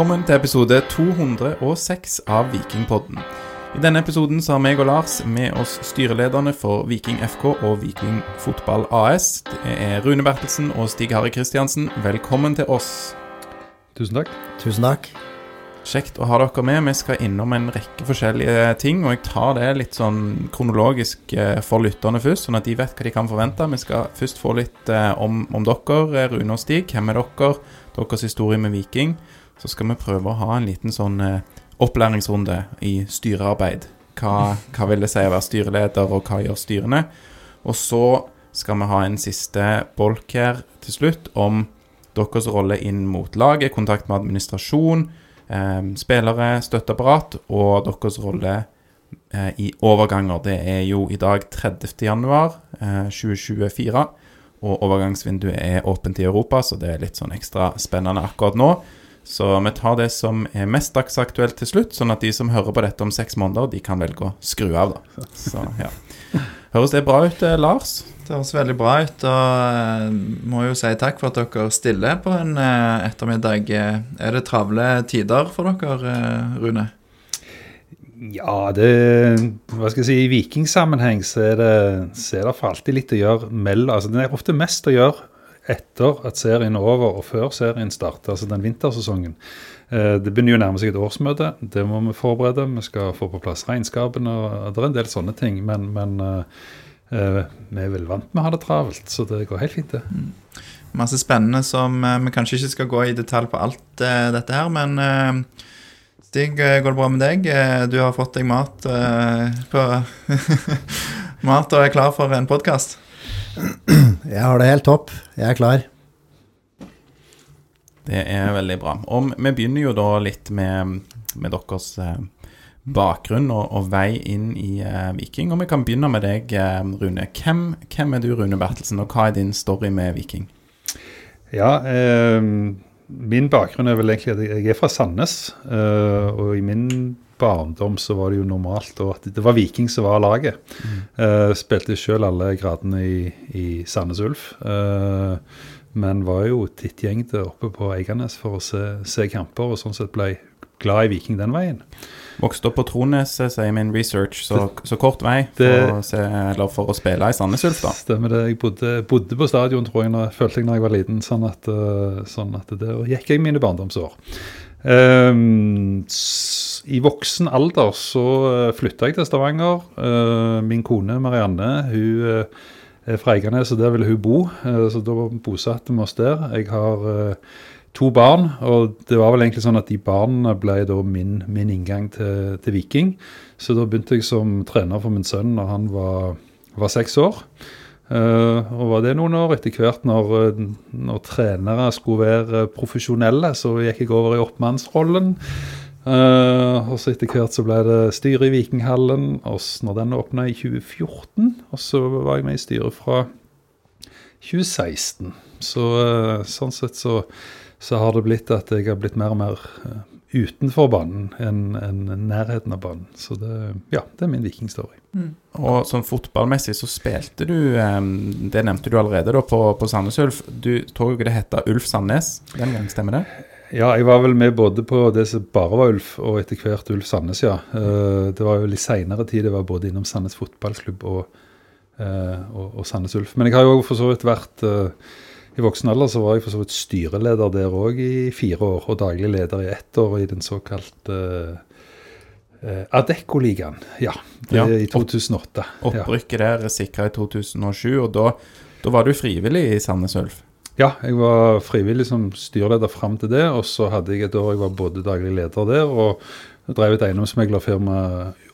Velkommen til episode 206 av Vikingpodden. I denne episoden så har meg og Lars med oss styrelederne for Viking FK og Viking Fotball AS. Det er Rune Bertelsen og Stig Harry Kristiansen. Velkommen til oss. Tusen takk. Tusen takk. Kjekt å ha dere med. Vi skal innom en rekke forskjellige ting, og jeg tar det litt sånn kronologisk eh, for lytterne først, sånn at de vet hva de kan forvente. Vi skal først få litt eh, om, om dere, Rune og Stig. Hvem er dere? Deres historie med Viking. Så skal vi prøve å ha en liten sånn opplæringsrunde i styrearbeid. Hva, hva vil det si å være styreleder, og hva gjør styrene? Og så skal vi ha en siste bolk her til slutt om deres rolle inn mot laget, kontakt med administrasjon, eh, spillere, støtteapparat, og deres rolle eh, i overganger. Det er jo i dag 30. januar eh, 2024, og overgangsvinduet er åpent i Europa, så det er litt sånn ekstra spennende akkurat nå. Så vi tar det som er mest dagsaktuelt til slutt, sånn at de som hører på dette om seks måneder, de kan velge å skru av, da. Så, ja. Høres det bra ut, eh, Lars? Det høres veldig bra ut. Og eh, må jo si takk for at dere stiller på en eh, ettermiddag. Er det travle tider for dere, Rune? Ja, det Hva skal jeg si, i vikingsammenheng så er det, så er det for alltid litt å gjøre mellom altså Det er ofte mest å gjøre etter at serien er over og før serien starter, altså den vintersesongen. Eh, Det begynner jo å nærme seg et årsmøte. Det må vi forberede. Vi skal få på plass regnskapene og det er en del sånne ting. Men, men uh, vi er vel vant med å ha det travelt, så det går helt fint, det. Masse spennende som Vi kanskje ikke skal gå i detalj på alt uh, dette her, men uh, Stig, går det bra med deg? Du har fått deg mat på Mat og er klar for en podkast? Jeg har det helt topp. Jeg er klar. Det er veldig bra. Og vi begynner jo da litt med, med deres eh, bakgrunn og, og, vei inn i uh, Viking. Og vi kan begynne med deg, eh, Rune. Hvem, hvem, er du, Rune Bertelsen, og hva er din story med Viking? Ja, eh, min bakgrunn er vel egentlig at jeg er fra Sandnes. Eh, og i min barndom så var det jo normalt at det var Viking som var laget. Mm. Uh, spilte sjøl alle gradene i, i Sandnes Ulf. Uh, men var jo tittgjengde oppe på Eiganes for å se, se, kamper, og sånn sett ble glad i Viking den veien. Vokste opp på Trones, sier min research, så, det, så kort vei for, det, å se, for, å spille i Sandnes Ulf, da. Stemmer det. Jeg bodde, bodde, på stadion, tror jeg, når, følte jeg da jeg var liten. Sånn at, sånn at der gikk jeg mine barndomsår. Um, I voksen alder så flytta jeg til Stavanger. Uh, min kone Marianne hun uh, er fra Eiganes, og der ville hun bo. Uh, så da bosatte vi oss der. Jeg har to barn, og det var vel egentlig sånn at de barna ble da min, min inngang til, til, Viking. Så da begynte jeg som trener for min sønn når han var, var seks år. Uh, og var det noen år etter hvert, når, når, trenere skulle være profesjonelle, så gikk jeg over i oppmannsrollen. Uh, og så etter hvert så ble det styre i Vikinghallen, og når den åpna i 2014. Og så var jeg med i styret fra 2016. Så uh, sånn sett så, så, har det blitt at jeg har blitt mer og mer utenfor banen enn en nærheten av banen. Så det, ja, det er min vikingstory. Mm. Og sånn fotballmessig så spilte du, det nevnte du allerede da, på, på Sandnes Ulf. Du tror ikke det hette Ulf Sandnes den gang, stemmer det? Ja, jeg var vel med både på det som bare var Ulf, og etter hvert Ulf Sandnes, ja. Eh, det var jo litt seinere tid jeg var både innom Sandnes fotballklubb og, eh, og, og Sandnes Ulf. Men jeg har jo for så vidt vært eh, i voksen alder så var jeg for så vidt styreleder der òg i fire år, og daglig leder i ett år i den såkalte uh, Adecco-ligaen. Ja, ja, i 2008. Opprykket der sikra i 2007, og da, da, var du frivillig i Sandnes Ulf? Ja, jeg var frivillig som styreleder fram til det, og så hadde jeg et år jeg var både daglig leder der og drev et eiendomsmeglerfirma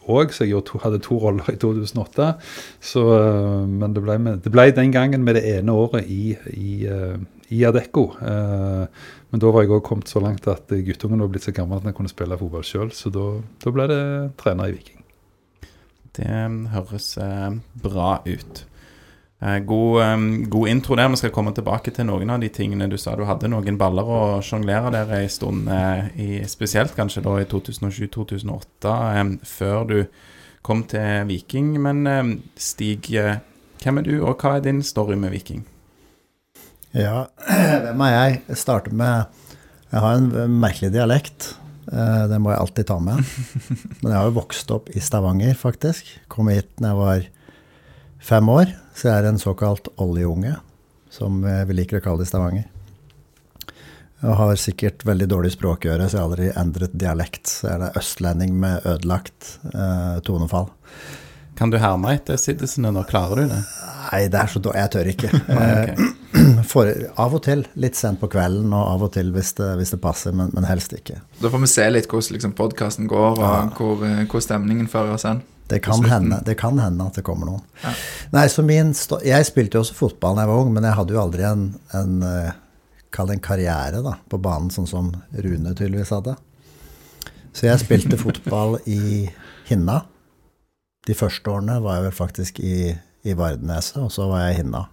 òg, så jeg to, hadde to roller i 2008. Så, eh, men det ble, med, det ble den gangen med det ene året i, i, eh, i Adecco. Eh, men da var jeg òg kommet så langt at guttungen var blitt så gammel at han kunne spille fotball sjøl, så da, da ble det trener i Viking. Det høres eh, bra ut. Eh, god, eh, god, intro der. Vi skal komme tilbake til noen av de tingene du sa. Du hadde noen baller å sjonglere der en stund, eh, i, spesielt kanskje da i 2007-2008, eh, før du kom til Viking. Men eh, Stig, hvem er du, og hva er din story med Viking? Ja, hvem er jeg? Jeg starter med Jeg har en merkelig dialekt. Det må jeg alltid ta med. Men jeg har jo vokst opp i Stavanger, faktisk. Kom hit da jeg var fem år. Så jeg er en såkalt oljeunge, som vi liker å kalle det i Stavanger. Jeg har sikkert veldig dårlig språkøre, så jeg har aldri endret dialekt. Så er det østlending med ødelagt eh, tonefall. Kan du herme etter sittelsene nå? Klarer du det? Nei, det er så dårlig. Jeg tør ikke. okay. For, av og til litt sent på kvelden, og av og til hvis det, hvis det passer, men, men, helst ikke. Da får vi se litt hvordan liksom, podkasten går, og ja. hvor, eh, hvor, stemningen fører oss hen. Det kan, hende, det kan hende at det kommer noen. Ja. Nei, så min Jeg spilte jo også fotball da jeg var ung, men jeg hadde jo aldri en, en eh, en karriere da, på banen, sånn som Rune tydeligvis hadde. Så jeg spilte fotball i Hinna. De første årene var jeg vel faktisk i, i Vardeneset, og så var jeg i Hinna.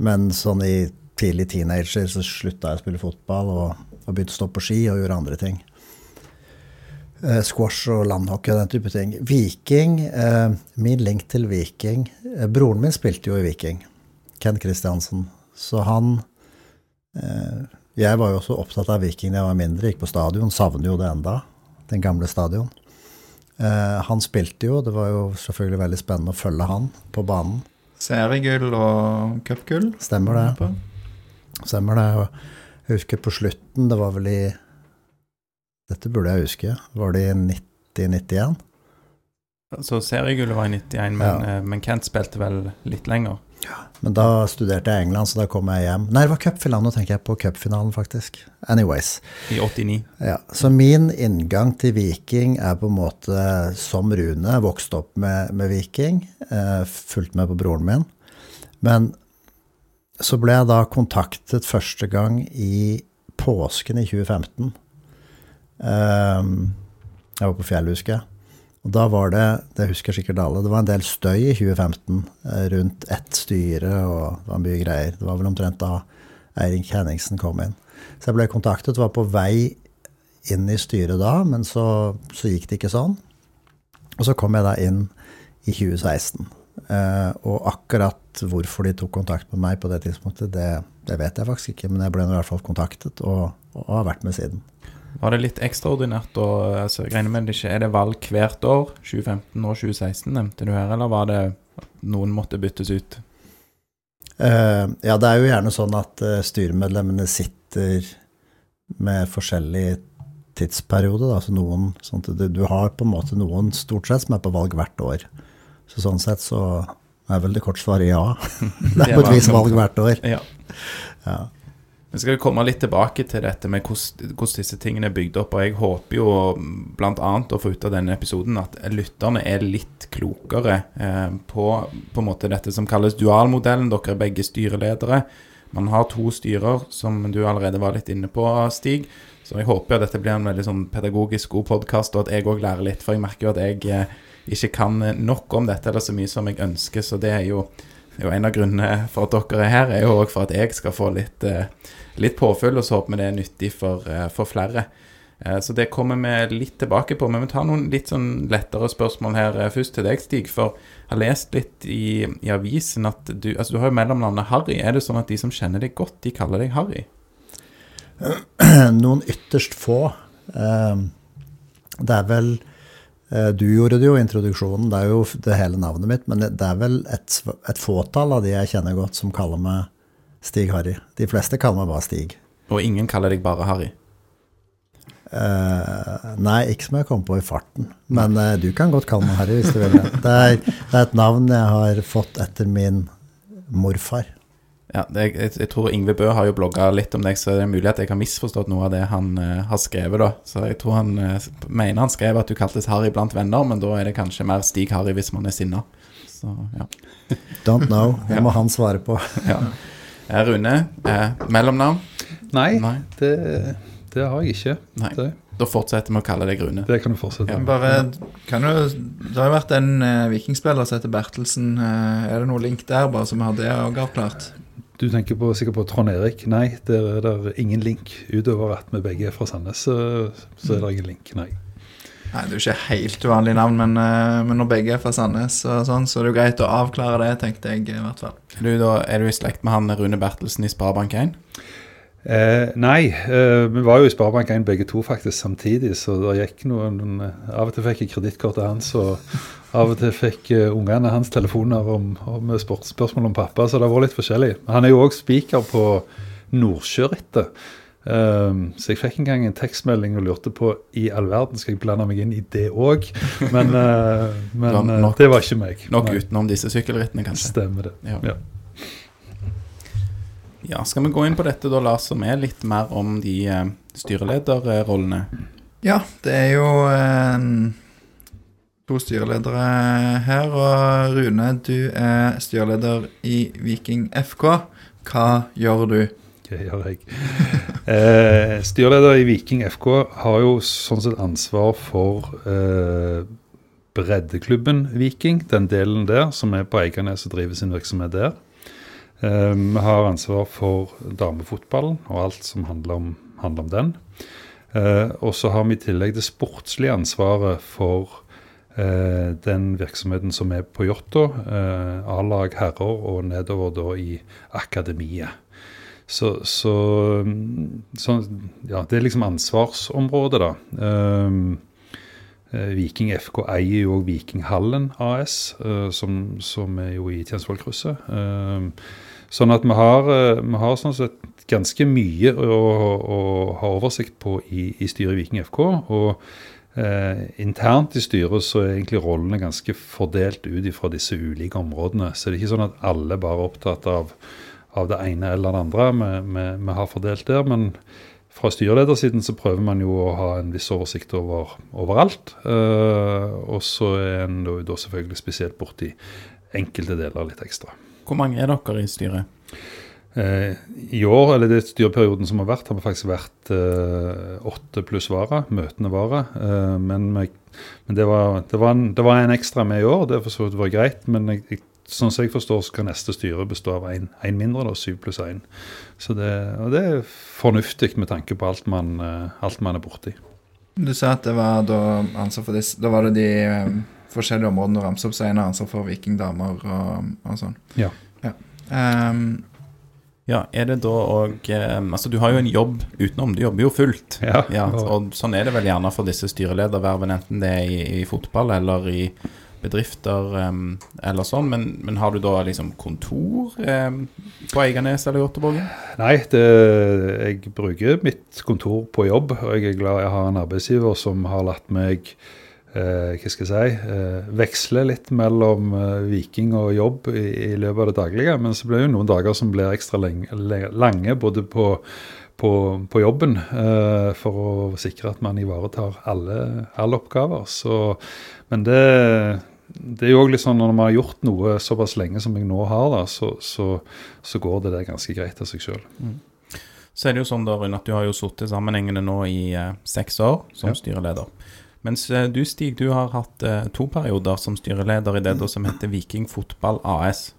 Men sånn i tidlig teenager så slutta jeg å spille fotball og, og begynte å stå på ski og gjøre andre ting. Eh, squash og landhockey og den type ting. Viking, eh, min link til Viking eh, Broren min spilte jo i Viking, Ken Kristiansen. Så han eh, Jeg var jo også opptatt av Viking da jeg var mindre, gikk på stadion, savner jo det enda, den gamle stadion. Eh, han spilte jo, det var jo selvfølgelig veldig spennende å følge han på banen. Seriegull og cupgull. Stemmer det. Stemmer det. Jeg husker på slutten, det var vel i Dette burde jeg huske. Var det i 90-91? Så seriegullet var i 91, men, ja. Eh, men Kent spilte vel litt lenger? Men da studerte jeg i England, så da kom jeg hjem. Nei, det var cupfinalen. Nå tenker jeg på cupfinalen, faktisk. Anyways. I 89. Ja, Så min inngang til Viking er på en måte som Rune. Vokst opp med, med Viking. Eh, fulgt med på broren min. Men så ble jeg da kontaktet første gang i påsken i 2015. Eh, jeg var på fjellet, husker jeg. Og da var det det husker sikkert alle, det var en del støy i 2015 eh, rundt ett styre, og det var mye greier. Det var vel omtrent da Eirik Henningsen kom inn. Så jeg ble kontaktet, var på vei inn i styret da, men så, så gikk det ikke sånn. Og så kom jeg da inn i 2016. Eh, og akkurat hvorfor de tok kontakt med meg på det tidspunktet, det, det vet jeg faktisk ikke, men jeg ble i hvert fall kontaktet, og, og har vært med siden. Var det litt ekstraordinært? Og, altså, jeg regner med det ikke Er det valg hvert år? 2015 og 2016 nevnte du her, eller var det noen måtte byttes ut? Uh, ja, det er jo gjerne sånn at uh, styremedlemmene sitter med forskjellig tidsperiode. Da. Så noen, sånn at du, du, har på en måte noen stort sett som er på valg hvert år. Så sånn sett så er vel det kort svaret ja. det er på et vis valg hvert år. Ja. ja. Vi skal komme litt tilbake til dette med hvordan, disse tingene er bygd opp. og Jeg håper jo bl.a. å få ut av denne episoden at lytterne er litt klokere eh, på, på dette som kalles dualmodellen. Dere er begge styreledere. Man har to styrer, som du allerede var litt inne på, Stig. Så jeg håper at dette blir en veldig sånn pedagogisk god podkast, og at jeg òg lærer litt. For jeg merker jo at jeg eh, ikke kan nok om dette eller så mye som jeg ønsker. Så det er jo, jo en av grunnene for at dere er her, er jo òg for at jeg skal få litt eh, litt påfyll, og så håper vi det er nyttig for, eh, for flere. Eh, så det kommer vi litt tilbake på. Men vi tar noen litt sånn lettere spørsmål her først til deg, Stig. For jeg har lest litt i, i avisen at du, altså du har jo mellomnavnet Harry. Er det sånn at de som kjenner deg godt, de kaller deg Harry? Noen ytterst få. Det er vel Du gjorde det jo introduksjonen, det er jo det hele navnet mitt. Men det er vel et, et fåtall av de jeg kjenner godt, som kaller meg Stig Harry. De fleste kaller meg bare Stig. Og ingen kaller deg bare Harry? Uh, nei, ikke som jeg kom på i farten. Men uh, du kan godt kalle meg Harry hvis du vil. Det er, det er, et navn jeg har fått etter min morfar. Ja, det, jeg, jeg tror Yngve Bø har jo blogga litt om deg, så det er mulig at jeg har misforstått noe av det han uh, har skrevet, da. Så jeg tror han uh, mener han skrev at du kaltes Harry blant venner, men da er det kanskje mer Stig Harry hvis man er sinna. Så ja. Don't know. Det må han svare på. ja. Eh, Rune, eh, mellomnavn? Nei, Nei. Det, det har jeg ikke. Nei. Det, Da fortsetter vi å kalle deg Rune. det kan du fortsette Ja. Bare, kan du, det har jo vært en uh, vikingspiller som heter Bertelsen. Uh, er det noe link der, bare så vi har det avklart? Du tenker på, sikkert på Trond Erik. Nei, der er det ingen link. Utover at vi begge er fra Sandnes, så, så er det ingen link. Nei. Nei, Det er jo ikke helt uvanlig navn, men, eh, men når begge er fra Sandnes, og sånn, så er det jo greit å avklare det, tenkte jeg i hvert fall. Er du, da, er du i slekt med han Rune Bertelsen i Sparebank1? Eh, nei, eh, vi var jo i Sparebank1 begge to faktisk samtidig, så det gikk noen Av og til fikk jeg kredittkortet hans, og av og til fikk eh, ungene hans telefoner om, om spørsmål om pappa, så det har vært litt forskjellig. Han er jo òg spiker på Nordsjørittet. Um, så jeg fikk en gang en tekstmelding og lurte på i all verden skal jeg blande meg inn i det òg. Men, uh, men Det var eh, nok- det var ikke meg. Nok Nei, utenom disse sykkelrittene, kanskje. Stemmer det. Ja. Ja. Ja, skal vi gå inn på dette da, Lars, som er litt mer om de uh, styrelederrollene? Ja, det er jo eh, to styreledere her, og Rune, du er styreleder i Viking FK. Hva gjør du? Det gjør jeg. Eh, styreleder i Viking FK har jo sånn sett ansvar for eh, breddeklubben Viking, den delen der som er på Eiganes og driver sin virksomhet der. Eh, vi har ansvar for damefotballen og alt som handler om, handler om den. Eh, og så har vi i tillegg det sportslige ansvaret for eh, den virksomheten som er på Jåttå. Eh, A-lag herrer og nedover da i akademiet. Så, så, mm, så ja, det er liksom ansvarsområdet, da. Um, eh, Viking FK eier jo Vikinghallen AS, eh, som, som er jo i Tjensvollkrysset. Sånn at vi har, eh, vi har sånn sett ganske mye å, å ha oversikt på i, i styret i Viking FK. Og eh, internt i styret så er egentlig rollene ganske fordelt ut fra disse ulike områdene. Så det er ikke sånn at alle bare er opptatt av av det ene eller det andre vi, har fordelt der. Men fra styreledersiden så prøver man jo å ha en viss oversikt over overalt. Eh, og så er en da selvfølgelig spesielt borti enkelte deler litt ekstra. Hvor mange er dere i styret? Eh, I år, eller det styreperioden som har vært, har vi faktisk vært eh, åtte pluss vara, møtende vara. Eh, men men det, var, det, var en, det var en ekstra med i år, det for så vidt vært greit. Men jeg, sånn som jeg forstår, skal neste styre bestå av én mindre, da, syv pluss én. Det, og det er fornuftig med tanke på alt man, alt man er borti. Du sa at det var da ansvar for disse Da var det de forskjellige områdene du ramset opp, så en har ansvar for vikingdamer og, og sånn. Ja. Ehm, Ja, er det da òg eh, Altså, du har jo en jobb utenom. Du jobber jo fullt. Ja, Ja, og- sånn er det vel gjerne for disse styreledervervene, enten det er i, i fotball eller i bedrifter um, eller sånn. Men, men har du da liksom kontor um, på Eiganes eller Jåttåvågen? Nei, det, jeg bruker mitt kontor på jobb, og jeg er glad jeg har en arbeidsgiver som har latt meg hva skal jeg si, veksler veksle litt mellom eh, Viking og jobb i, i løpet av det daglige. Men så blir det jo noen dager som blir ekstra lange, både på, på, på jobben, eh, for å sikre at man ivaretar alle, alle oppgaver. Så, men det, det er jo også litt sånn når man har gjort noe såpass lenge som jeg nå har, da, så, så, så går det der ganske greit av seg sjøl. Så er det jo sånn da, Rune, at du har jo sittet sammenhengende nå i eh, seks år som Ja. styreleder. Mens eh, du, Stig, du har hatt eh, to perioder som styreleder i det da som heter Viking Fotball AS.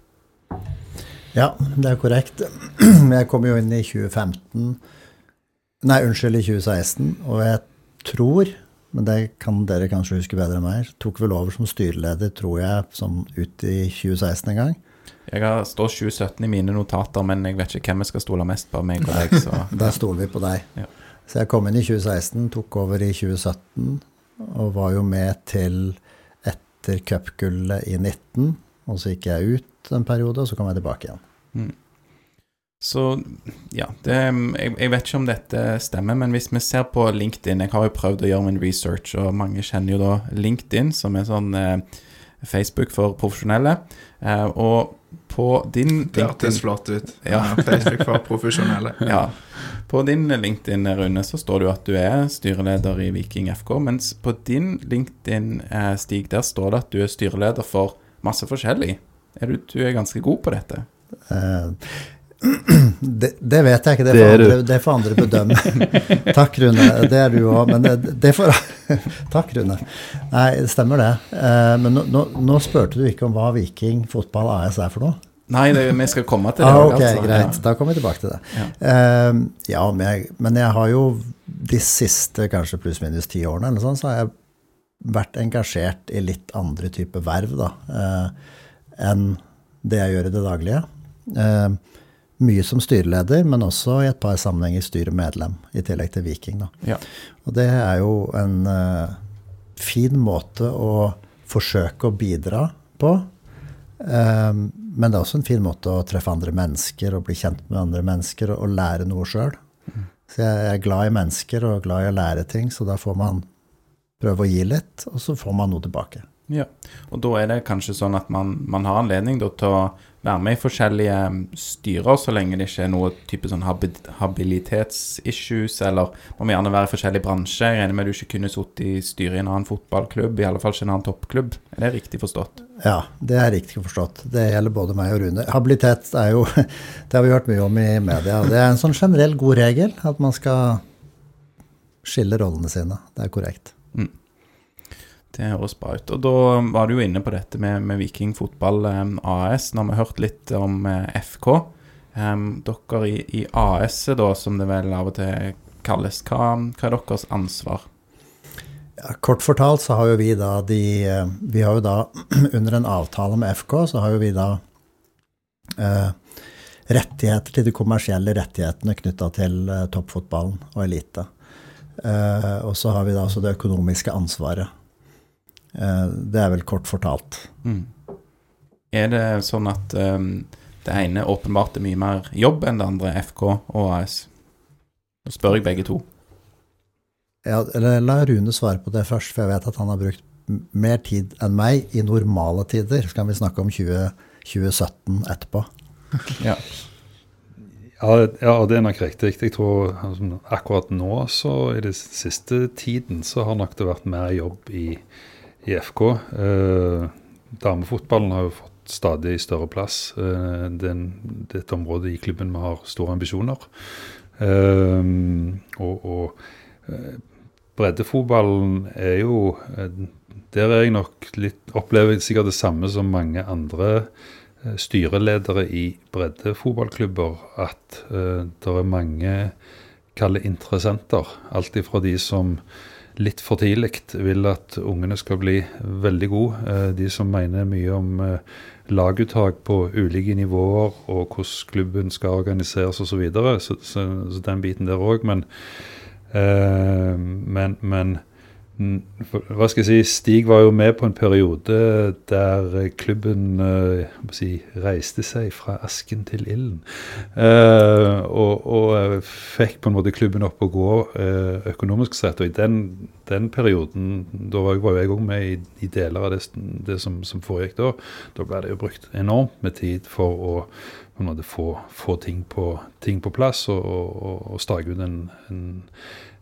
Ja, det er korrekt. Jeg kom jo inn i 2015 Nei, unnskyld, i 2016. Og jeg tror, men det kan dere kanskje huske bedre enn meg, tok vel over som styreleder, tror jeg, som ut i 2016 en gang. Jeg har står 2017 i mine notater, men jeg vet ikke hvem jeg skal stole mest på, meg og deg. Så Der stoler vi på deg. Ja. Så jeg kom inn i 2016, tok over i 2017, og var jo med til etter cupgullet i 19. Og så gikk jeg ut en periode, og så kom jeg tilbake igjen. Mm. Så ja, det, jeg, jeg vet ikke om dette stemmer, men hvis vi ser på LinkedIn Jeg har jo prøvd å gjøre min research, og mange kjenner jo da LinkedIn, som er sånn eh, Facebook for profesjonelle. Eh, og på din Det hørtes flott ut. Ja. Facebook for profesjonelle. Ja. På din LinkedIn, Rune, så står det jo at du er styreleder i Viking FK. Mens på din LinkedIn, eh, Stig, der står det at du er styreleder for masse forskjellig. Er du, du er ganske god på dette. Eh, Det, det vet jeg ikke, det Det får andre, det får andre bedømme. Takk, Rune. Det er du òg, men det, det får Takk, Rune. Nei, det stemmer det. Eh, Men nå, nå, nå spurte du ikke om hva Viking Fotball AS er for noe. Nei, det, vi skal komme til det. Ah, ok, altså. greit. Da kommer vi tilbake til det. Ja. Eh, ja, men jeg, men jeg har jo de siste kanskje pluss-minus ti årene eller sånn, så har jeg vært engasjert i litt andre typer verv da, eh, enn det jeg gjør i det daglige. Eh, mye som styreleder, men også i et par sammenhenger styremedlem, i tillegg til Viking. Ja. Og det er jo en uh, fin måte å forsøke å bidra på. Um, men det er også en fin måte å treffe andre mennesker og bli kjent med andre mennesker og, og lære noe sjøl. Så jeg er glad i mennesker og glad i å lære ting, så da får man prøve å gi litt, og så får man noe tilbake. Ja, og da er det kanskje sånn at man, man har anledning da, til å være med i forskjellige mm, styrer, så lenge det ikke er noe type sånn habilitetsissues, eller må gjerne være i forskjellig bransje. Jeg regner med du ikke kunne sittet i styret i en annen fotballklubb, i alle fall ikke en annen toppklubb. Er det riktig forstått? Ja, det er riktig forstått. Det gjelder både meg og Rune. Habilitet er jo Det har vi hørt mye om i media. Det er en sånn generell god regel at man skal skille rollene sine. Det er korrekt. Det høres bra ut. Og da var du jo inne på dette med, med Viking fotball eh, AS. Nå har vi hørt litt om eh, FK. Um, dere i, i AS-et, da, som det vel av og til kalles, hva, hva er deres ansvar? Ja, kort fortalt så har jo vi da de eh, Vi har jo da under en avtale med FK, så har jo vi da eh, rettigheter til de kommersielle rettighetene knytta til eh, toppfotballen og elite. Og så har vi da også det økonomiske ansvaret. Eh, det er vel kort fortalt. Mm. Er det sånn at um, det ene åpenbart er mye mer jobb enn det andre, FK og AS? Nå spør jeg begge to. Ja, eller la Rune svare på det først, for jeg vet at han har brukt mer tid enn meg i normale tider. Så kan vi snakke om 20, 2017 etterpå. Ja. Ja, ja, det er nok riktig. Jeg tror altså, akkurat nå, så i den siste tiden, så har nok det vært mer jobb i, i FK. Eh, damefotballen har jo fått stadig større plass. Eh, det, er et område i klubben vi har store ambisjoner. Eh, og og eh, breddefotballen er jo eh, Der er jeg nok litt Opplever jeg sikkert det samme som mange andre eh, styreledere i breddefotballklubber at det er mange kalle interessenter. Alt ifra de som litt for tidlig vil at ungene skal bli veldig gode. eh, de som mener mye om eh, laguttak på ulike nivåer og hvordan klubben skal organiseres osv. Så, så, så, så den biten der òg. Men, eh, men, men for- Hva skal jeg si, Stig var jo med på en periode der klubben eh, si, reiste seg fra asken til ilden. Uh, og, og eh, fikk på en måte klubben opp å gå uh, økonomisk sett. Og i den, den perioden, da var var jeg òg med i, i deler av det, det som, som foregikk da, da ble det jo brukt enormt med tid for å på en måte få, få ting, på, ting på plass og, og, og stake ut en, en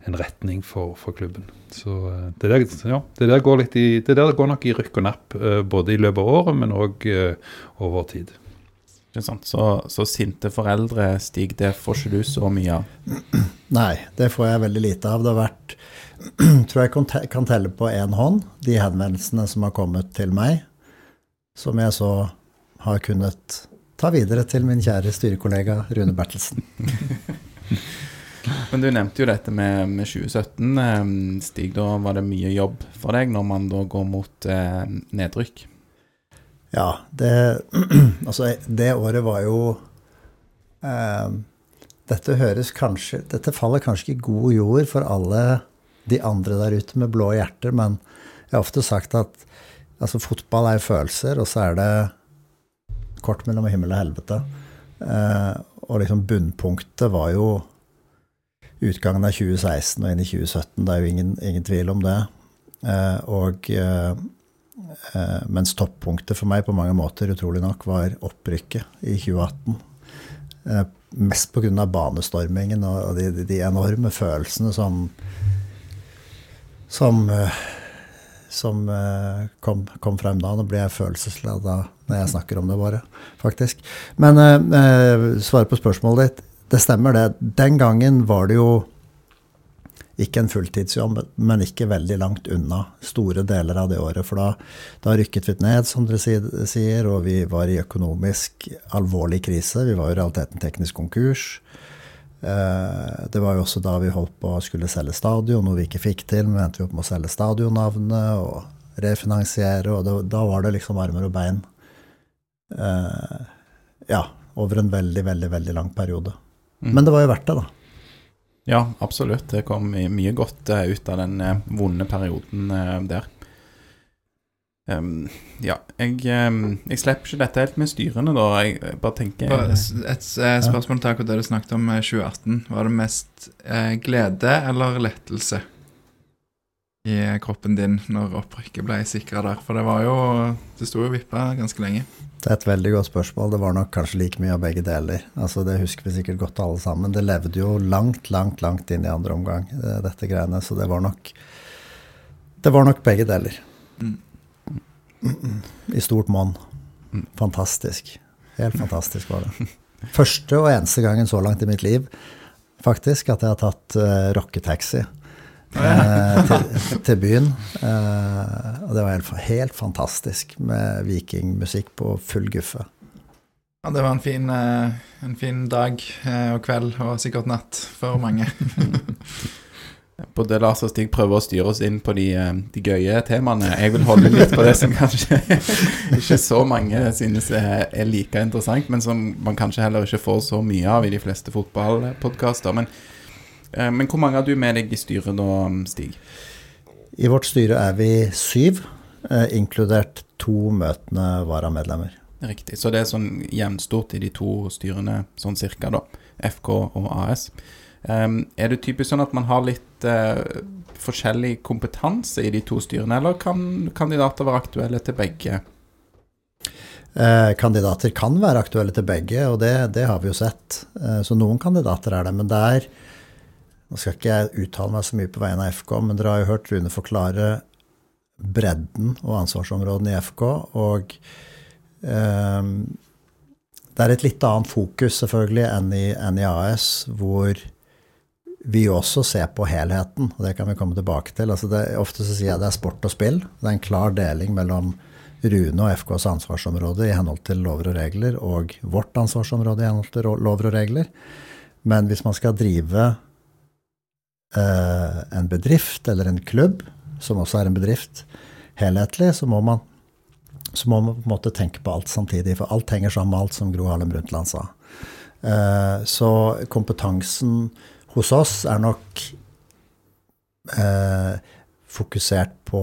en retning for, for klubben. Så eh, det der, ja, det der går litt i, det der går nok i rykk og napp, eh, både i løpet av året, men òg over tid. Sant? Så, så sinte foreldre, Stig, det får ikke du så mye av. Nei, det får jeg veldig lite av. Det har vært tror jeg kan kan telle på én hånd de henvendelsene som har kommet til meg, som jeg så har kunnet ta videre til min kjære styrekollega Rune Bertelsen. Men du nevnte jo dette med, med 2017, Stig. Da var det mye jobb for deg når man da går mot eh, nedrykk. Ja, det Altså, det året var jo eh, Dette kanskje Dette faller kanskje i god jord for alle de andre der ute med blå hjerter, men jeg har ofte sagt at altså, fotball er følelser, og så er det kort mellom himmel og helvete. Eh, og liksom bunnpunktet var jo utgangen av 2016 og inn i 2017. Det er jo ingen, ingen tvil om det. Eh, og eh, Eh, mens toppunktet for meg på mange måter, utrolig nok, var opprykket i 2018. Eh, mest pga. banestormingen og de, de, de, enorme følelsene som som, som kom, kom, frem da. Nå blir jeg følelseslada når jeg snakker om det, bare, faktisk. Men eh, svare på spørsmålet ditt. Det stemmer, det. Den gangen var det jo ikke en fulltidsjobb, men ikke veldig langt unna store deler av det året. For da, da rykket vi ned, som dere sier, og vi var i økonomisk alvorlig krise. Vi var i realiteten teknisk konkurs. Eh, det var jo også da vi holdt på å skulle selge stadion, noe vi ikke fikk til. Men endte vi opp med å selge stadionnavnet og refinansiere, og da var det liksom armer og bein. Eh, ja, over en veldig, veldig, veldig lang periode. Mm. Men det var jo verdt det, da. Ja, absolutt. Det kom mye godt uh, ut av den uh, vonde perioden uh, der. Um, ja, jeg, um, jeg, slipper ikke dette helt med styrene, da. Jeg bare tenker Et spørsmål til akkurat det du snakket om 2018. Var det mest glede eller lettelse i kroppen din når opprykket ble sikra der? For det var jo Det sto jo vippa ganske lenge. Det er et veldig godt spørsmål. Det var nok kanskje like mye av begge deler. Altså Det husker vi sikkert godt alle sammen. Det levde jo langt, langt, langt inn i andre omgang, eh, dette greiene. Så det var nok Det var nok begge deler. Mm. I stort monn. Fantastisk. Helt fantastisk var det. Første og eneste gangen så langt i mitt liv faktisk at jeg har tatt uh, rocketaxi eh, til, til, byen. Eh, og det var helt, helt, fantastisk med vikingmusikk på full guffe. Ja, det var en fin, eh, en fin dag eh, og kveld, og sikkert natt for mange. Både Lars og Stig prøver å styre oss inn på de, eh, de, gøye temaene. Jeg vil holde litt på det som kanskje ikke så mange synes er like interessant, men som man kanskje heller ikke får så mye av i de fleste fotballpodkaster. Men men hvor mange har du med deg i styret da, Stig? I vårt styre er vi syv, eh, inkludert to møtende varamedlemmer. Riktig. Så det er sånn jevnstort i de to styrene, sånn cirka, da. FK og AS. Er det typisk sånn at man har litt uh, forskjellig kompetanse i de to styrene, eller kan kandidater være aktuelle til begge? Eh, kandidater kan være aktuelle til begge, og det, det har vi jo sett. Eh, så noen kandidater er det. Men det er nå skal ikke jeg uttale meg så mye på vegne av FK, men dere har jo hørt Rune forklare bredden og ansvarsområdene i FK. Og eh, det er et litt annet fokus selvfølgelig enn i, enn i, AS, hvor vi også ser på helheten, og det kan vi komme tilbake til. Altså det, ofte så sier jeg det er sport og spill. Det er en klar deling mellom Rune og FKs ansvarsområde i henhold til lover og regler, og vårt ansvarsområde i henhold til lover og regler. Men hvis man skal drive Eh, en bedrift eller en klubb, som også er en bedrift, helhetlig, så må man, så må man på en måte tenke på alt samtidig. For alt henger sammen med alt, som Gro Harlem Brundtland sa. Eh, så kompetansen hos oss er nok eh, fokusert på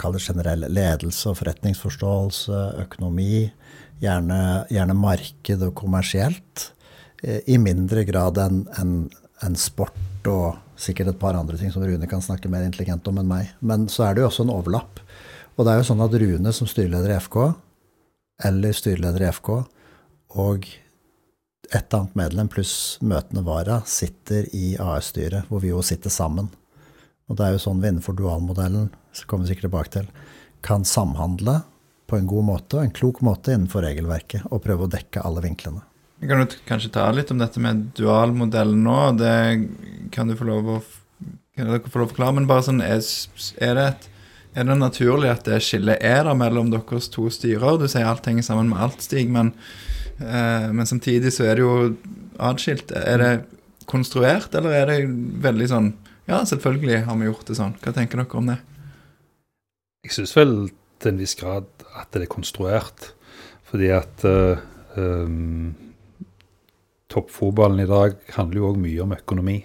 kall det generell ledelse og forretningsforståelse, økonomi, gjerne, gjerne marked og kommersielt. I mindre grad enn en, en sport og sikkert et par andre ting som Rune kan snakke mer intelligent om enn meg. Men så er det jo også en overlapp. Og det er jo sånn at Rune som styreleder i FK, eller styreleder i FK, og et annet medlem pluss møtende vara sitter i AS-styret, hvor vi jo sitter sammen. Og det er jo sånn vi innenfor dualmodellen, så kommer vi sikkert tilbake til, kan samhandle på en god måte og en klok måte innenfor regelverket, og prøve å dekke alle vinklene. Vi kan du kanskje ta litt om dette med dualmodellen nå. Det kan du få lov å kan dere få lov å forklare, men bare sånn, er, er, det et, er, det naturlig at det skillet er der mellom deres to styrer? Du sier alt henger sammen med alt, Stig, men, eh, men samtidig så er det jo atskilt. Er det konstruert, eller er det veldig sånn Ja, selvfølgelig har vi gjort det sånn. Hva tenker dere om det? Jeg syns vel til en viss grad at det er konstruert. Fordi at uh, um, toppfotballen i dag handler jo òg mye om økonomi.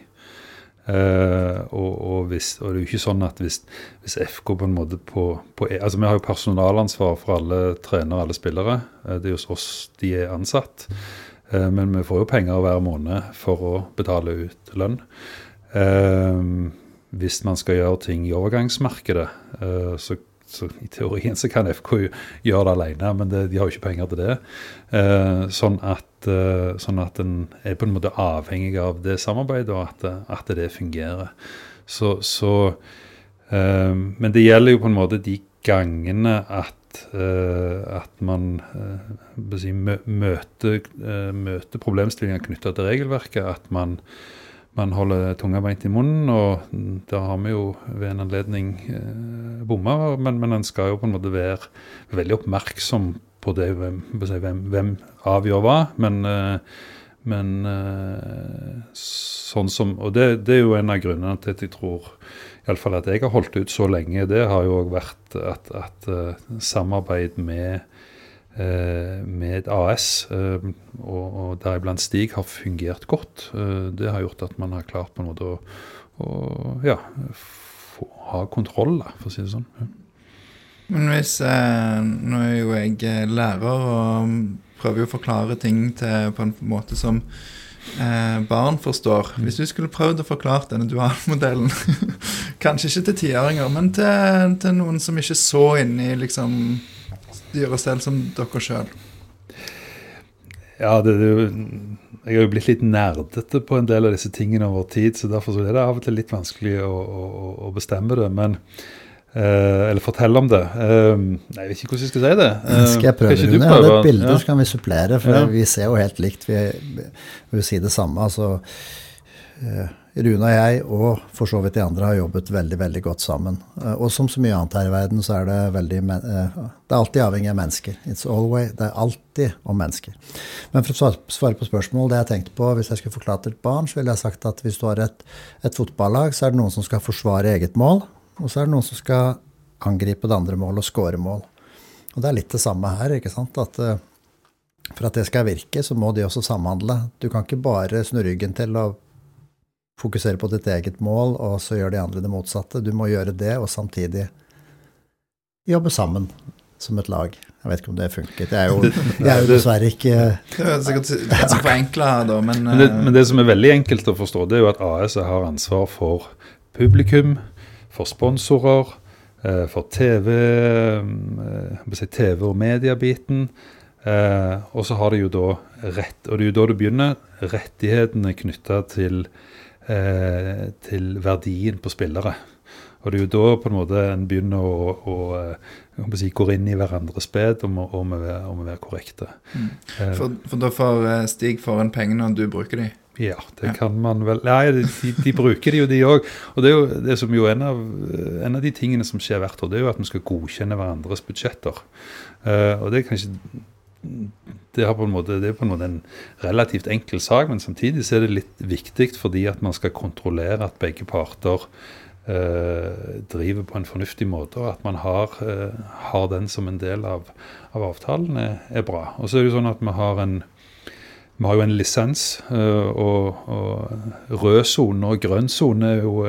Uh, og, og, hvis, og, det er jo ikke sånn at hvis, hvis FK på en måte på, på, altså Vi har jo personalansvar for alle trenere og alle spillere. Uh, det er hos oss de er ansatt. Uh, men vi får jo penger hver måned for å betale ut lønn. hvis man skal gjøre ting i overgangsmarkedet, så, så I teorien så kan FK jo gjøre det alene, men det, de har jo ikke penger til det. Eh, sånn at eh, sånn at en er på en måte avhengig av det samarbeidet, og at, at det fungerer. Så, så eh, Men det gjelder jo på en måte de gangene at, eh, at man eh, si, møter, eh, møter problemstillinger knytta til regelverket. At man man holder tunga beint i munnen, og da har vi jo ved en anledning eh, bomma. Men, men en skal jo på en måte være veldig oppmerksom på det, hvem, hvem, hvem avgjør hva. Men, eh, men eh, sånn som Og det, det, er jo en av grunnene til at jeg tror iallfall at jeg har holdt ut så lenge. Det har jo òg vært at, at uh, samarbeid med Eh, med et AS, eh, og, og deriblant Stig, har fungert godt. Eh, det har gjort at man har klart på en måte å, å ja, få, ha kontroll, da, for å si det sånn. Ja. Men hvis Nå er jo jeg lærer og prøver å forklare ting til, på en måte som eh, barn forstår. Mm. Hvis du skulle prøvd å forklare denne dualmodellen, kanskje ikke til tiåringer, men til, til, noen som ikke så inn i liksom gjøre selv som dere sjøl? Ja, det, det, jeg har jo blitt litt nerdete på en del av disse tingene over tid, så derfor så er det av og til litt vanskelig å, å, å bestemme det. men Uh, eller fortelle om det. Uh, nei, jeg vet ikke hvordan jeg skal si det. Uh, skal jeg prøve? Rune? Jeg hadde et bilde, ja. så kan vi supplere. For ja. vi ser jo helt likt. Vi vil si det samme. altså Rune og jeg, og for så vidt de andre, har jobbet veldig veldig godt sammen. Eh, og som så mye annet her i verden, så er det veldig eh, Det er alltid avhengig av mennesker. It's always, Det er alltid om mennesker. Men for å svare på spørsmål, det jeg tenkte på hvis jeg skulle forklart til et barn, så ville jeg sagt at hvis du har et, et fotballag, så er det noen som skal forsvare eget mål, og så er det noen som skal angripe det andre målet og score mål. Og det er litt det samme her. ikke sant? At eh, for at det skal virke, så må de også samhandle. Du kan ikke bare snu ryggen til og fokusere på ditt eget mål, og så gjør de andre det motsatte. Du må gjøre det, og samtidig jobbe sammen som et lag. Jeg vet ikke om det funket. Jeg er jo, jeg er jo dessverre ikke Det er sikkert litt forenkla her, da, men men det, men det, som er veldig enkelt å forstå, det er jo at AS har ansvar for publikum, for sponsorer, eh, for TV, eh, TV og mediebiten. Eh, og så har de jo da rett, og det er jo da det begynner, rettighetene knytta til eh, til verdien på spillere. Og det er jo da på en måte en begynner å, å, å si, gå inn i hverandres bed om, om, om å være korrekte. Mm. Eh, for, for, da får Stig Stig foran pengene, og du bruker de? Ja, det ja. kan man vel Nei, de, de, bruker de jo, de òg. Og det er jo det som jo en av, en av de tingene som skjer hvert år, det er jo at vi skal godkjenne hverandres budsjetter. Uh, og det er kanskje det, på måte, det er på en måte en relativt enkel sak, men samtidig så er det litt viktig fordi at man skal kontrollere at begge parter eh, driver på en fornuftig måte, og at man har, eh, har den som en del av, av avtalen, er, er, bra. Og så er det jo sånn at vi har en vi har jo en lisens, eh, og, og rød sone og grønn sone er, jo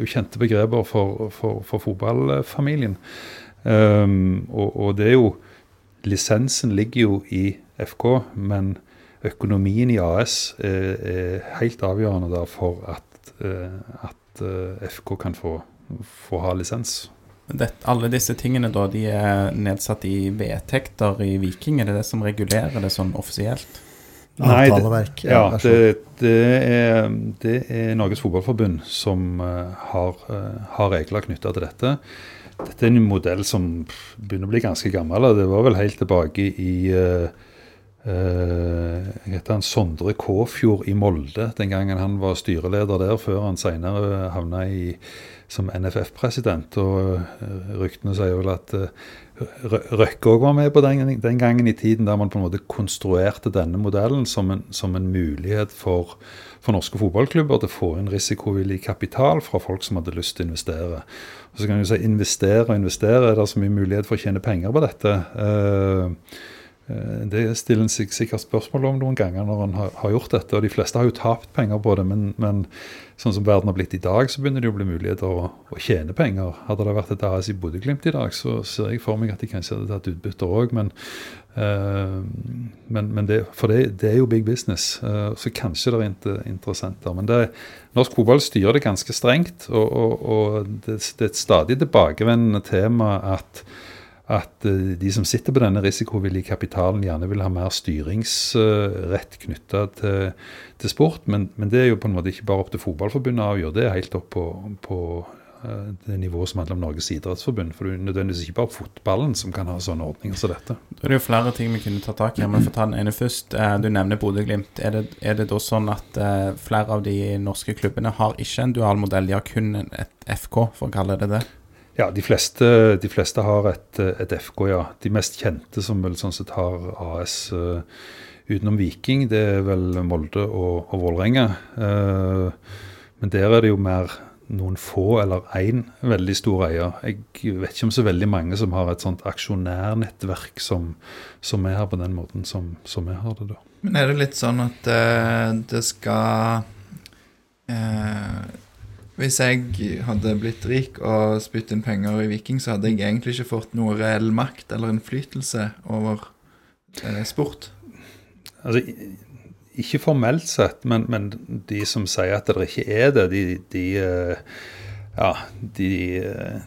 ukjente begreper for, for, for fotballfamilien. Um, og, og det er jo lisensen ligger jo i FK, men økonomien i AS er, er helt avgjørende for at, eh, at eh, FK kan få, få ha lisens. Det, alle disse tingene da, de er nedsatt i vedtekter i Viking? Er det det som regulerer det sånn offisielt? Nei, det, ja, det, det, er, det, er, Norges Fotballforbund som uh, har, uh, har, regler knytta til dette. Dette er en modell som begynner å bli ganske gammel. Det var vel helt tilbake i uh, heter han Sondre Kåfjord i Molde, den gangen han var styreleder der, før han senere havna i, som NFF-president. Og uh, ryktene sier vel at Røkke òg var med på den, den, gangen i tiden der man på en måte konstruerte denne modellen som en, som en mulighet for, for norske fotballklubber til å få inn risikovillig kapital fra folk som hadde lyst til å investere. Og så kan du si investere og investere, er det så mye mulighet for å tjene penger på dette? Eh, Det stiller en seg sikkert spørsmål om noen ganger når en har, gjort dette. og De fleste har jo tapt penger på det, men, men sånn som verden har blitt i dag, så begynner det jo å bli muligheter å, å tjene penger. Hadde det vært et AS i Bodø-Glimt i dag, så ser jeg for meg at de kanskje hadde tatt utbytter òg. Men, eh, men, men det, for det, det er jo big business, eh, så kanskje det er inter, interessenter. Men det, norsk fotball styrer det ganske strengt, og, og, og det, det er et stadig tilbakevendende tema at at eh, de som sitter på denne risikovillige kapitalen, gjerne vil ha mer styringsrett knytta til, til, sport. Men, men, det er jo på en måte ikke bare opp til Fotballforbundet å avgjøre, det er helt opp på, på eh, det nivået som handler om Norges idrettsforbund. For det er nødvendigvis ikke bare fotballen som kan ha sånne ordninger som dette. Det er jo flere ting vi kunne ta tak i. Men for å ta den ene først. Eh, du nevner Bodø-Glimt. Er, er det da sånn at flere av de norske klubbene har ikke en dualmodell, de har kun et FK, for å kalle det det? Ja, de fleste, de fleste har et, et, FK, ja. De mest kjente som vel sånn sett har AS uh, utenom Viking, det er vel Molde og, og Vålerenga. Uh, men der er det jo mer noen få eller én veldig stor eier. Jeg vet ikke om så veldig mange som har et sånt aksjonærnettverk som, som er her på den måten som, som jeg har det, da. Men er det litt sånn at uh, det skal hvis jeg hadde blitt rik og spytt inn penger i Viking, så hadde jeg egentlig ikke fått noe reell makt eller innflytelse over eh, sport. Altså, ikke formelt sett, men, men, de som sier at det ikke er det, de, de uh ja, de,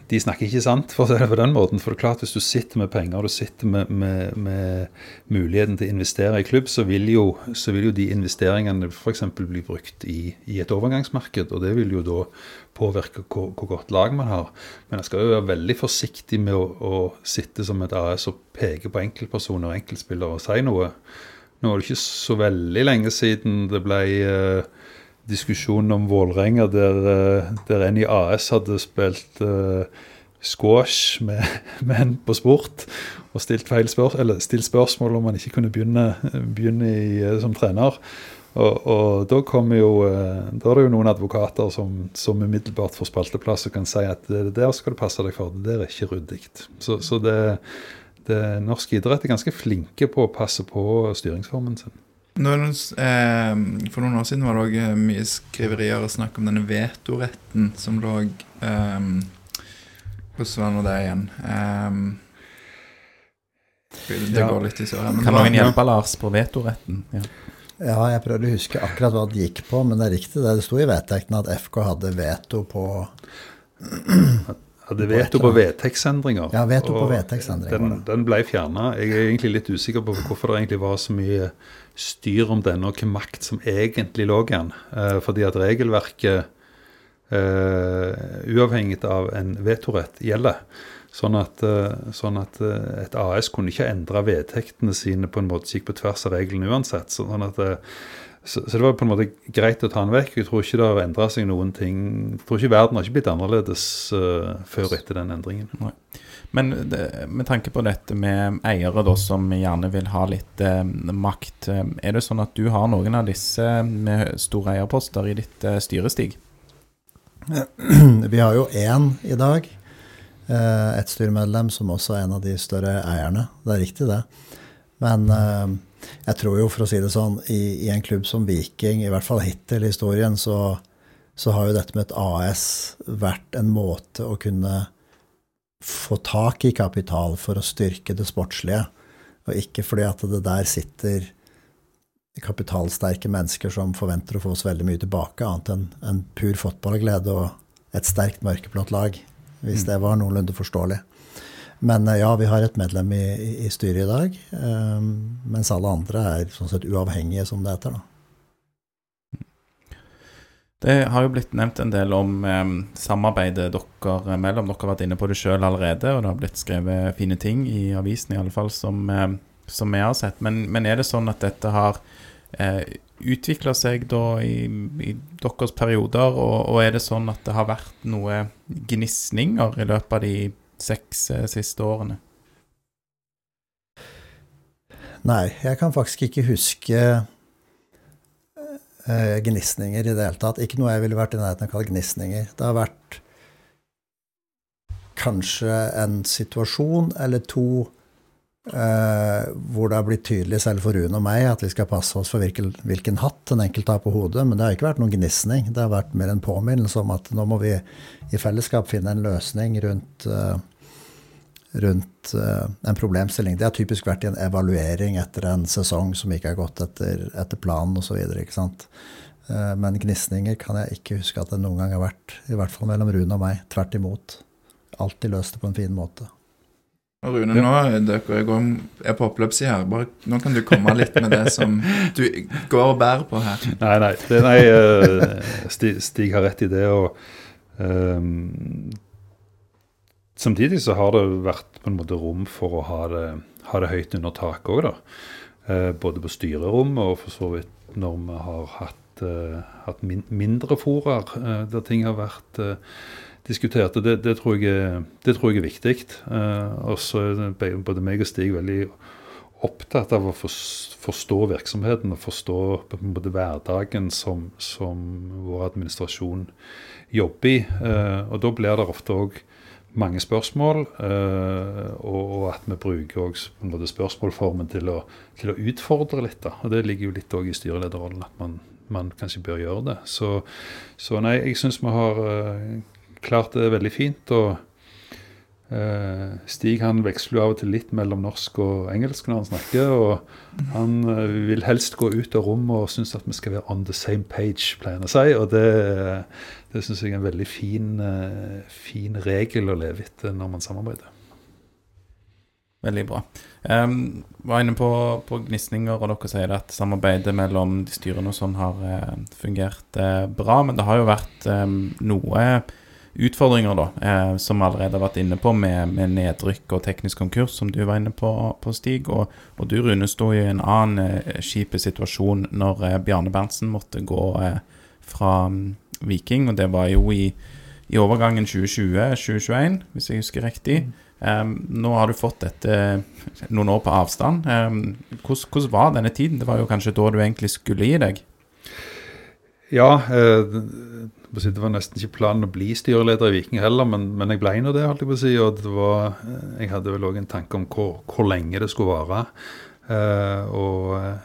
de, snakker ikke sant, for å si det på den måten. For det er klart, hvis du sitter med penger og du sitter med, med, med, muligheten til å investere i klubb, så vil jo, så vil jo de investeringene f.eks. bli brukt i, i, et overgangsmarked. Og det vil jo da påvirke hvor, hvor, godt lag man har. Men jeg skal jo være veldig forsiktig med å, å sitte som et AS og peke på enkeltpersoner og enkeltspillere og si noe. Nå er det ikke så veldig lenge siden det ble uh, diskusjonen om Vålerenga, der, eh, der en i AS hadde spilt uh, squash med, menn på sport og stilt, spørs stilt, spørsmål om han ikke kunne begynne, begynne i, eh, som trener. Og, og, da kommer jo Da er det jo noen advokater som, som umiddelbart får spalteplass og kan si at det der skal du passe deg for, det der er ikke ryddig. Så, så det, det, norsk idrett er ganske flinke på å passe på styringsformen sin. Noen, eh, for noen år siden var det òg eh, mye skriverier og snakk om denne vetoretten som lå eh, Hvordan var nå det igjen? Eh, det går litt i sør. Kan noen hjelpe Lars på vetoretten? Ja. ja. jeg prøvde å huske akkurat hva det gikk på, men det er riktig det. Det sto i vedtektene at FK hadde veto på hadde veto på vedtektsendringer. Ja, veto på vedtektsendringer. Den, den ble fjerna. Jeg er egentlig litt usikker på hvorfor det egentlig var så mye styr om denne, og hvilken makt som egentlig lå i den. Eh, fordi at regelverket, eh, uavhengig av en vetorett, gjelder. Sånn at, eh, sånn at, eh, et AS kunne ikke endre vedtektene sine på en måte som gikk på tvers av reglene uansett. Sånn at, eh, så, så, det var på en måte greit å ta den vekk. Jeg tror ikke det har endra seg noen ting. Jeg tror ikke verden har ikke blitt annerledes uh, før etter den endringen. Nei. Men det, med tanke på dette med eiere da, som gjerne vil ha litt eh, makt, eh, er det sånn at du har noen av disse med store eierposter i ditt eh, styrestig? Vi har jo én i dag. Eh, et styremedlem som også er en av de større eierne. Det er riktig, det. Men eh, jeg tror jo, for å si det sånn, i, i, en klubb som Viking, i hvert fall hittil i historien, så, så har jo dette med et AS vært en måte å kunne få tak i kapital for å styrke det sportslige, og ikke fordi at det der sitter kapitalsterke mennesker som forventer å få oss veldig mye tilbake, annet enn en pur fotballglede og et sterkt mørkeblått lag, hvis mm. det var noenlunde forståelig. Men eh, ja, vi har et medlem i, i styret i dag, um, mens alle andre er sånn sett uavhengige, som det heter. da. Det har jo blitt nevnt en del om eh, samarbeidet dere mellom. Dere har vært inne på det sjøl allerede, og det har blitt skrevet fine ting i avisen, i alle fall, som, eh, som vi har sett. Men, men, er det sånn at dette har eh, utvikla seg da i, i, deres perioder, og, og, er det sånn at det har vært noe gnisninger i løpet av de seks eh, siste årene? Nei, jeg kan faktisk ikke huske eh, gnisninger i det hele tatt. Ikke noe jeg ville vært i nærheten av å kalle gnisninger. Det har vært kanskje en situasjon eller to Eh, hvor det har blitt tydelig selv for Rune og meg at vi skal passe oss for hvilken, hvilken hatt en enkelt har på hodet. Men det har ikke vært noen gnisning. Det har vært mer en påminnelse om at nå må vi i fellesskap finne en løsning rundt, uh, rundt uh, en problemstilling. Det har typisk vært i en evaluering etter en sesong som ikke har gått etter, etter planen osv. Uh, men gnisninger kan jeg ikke huske at det noen gang har vært, i hvert fall mellom Rune og meg. Tvert imot. Alltid løst det på en fin måte. Rune, nå dere går, er på oppløpssida her. Bare, nå kan du komme litt med det som du går og bærer på her. Nei, nei. Det, nei uh, Stig, Stig, har rett i det. og um, Samtidig så har det vært på en måte rom for å ha det, ha det høyt under taket òg, da. Uh, både på styrerommet og for så vidt når vi har hatt, uh, hatt min, mindre foraer der ting har vært diskuterte. Det, det, tror, jeg, det tror jeg er viktig. Uh, og så er både meg og Stig veldig opptatt av å forstå virksomheten og forstå både hverdagen som, som, vår administrasjon jobber i. Uh, og da blir det ofte òg mange spørsmål, uh, og, at vi bruker også spørsmålformen til å, til å, utfordre litt. Da. Og Det ligger jo litt i styrelederrollen at man, man, kanskje bør gjøre det. Så, så nei, jeg syns vi har klart det er veldig fint. og uh, Stig han veksler jo av og til litt mellom norsk og engelsk når han snakker. og Han uh, vil helst gå ut av rommet og synes at vi skal være on the same page, pleier han å si. og Det, det syns jeg er en veldig fin, uh, fin regel å leve etter når man samarbeider. Veldig bra. Um, var inne på, på gnisninger, og dere sier at samarbeidet mellom de styrene og sånn har uh, fungert uh, bra. Men det har jo vært um, noe utfordringer, da, eh, som vi allerede har vært inne på, med, med, nedrykk og teknisk konkurs, som du var inne på, på Stig. Og, og, du, Rune, sto i en annen eh, kjip situasjon når eh, Bjarne Berntsen måtte gå eh, fra um, Viking, og det var jo i, i overgangen 2020-2021, hvis jeg husker riktig. Um, nå har du fått dette noen år på avstand. Um, hvordan, hvordan, var denne tiden? Det var jo kanskje da du egentlig skulle gi deg? Ja, eh, det var nesten ikke planen å bli styreleder i Viking heller, men, men jeg ble nå det. holdt Jeg på å si, og var, eh, jeg hadde vel òg en tanke om hvor, hvor, lenge det skulle vare. Uh, og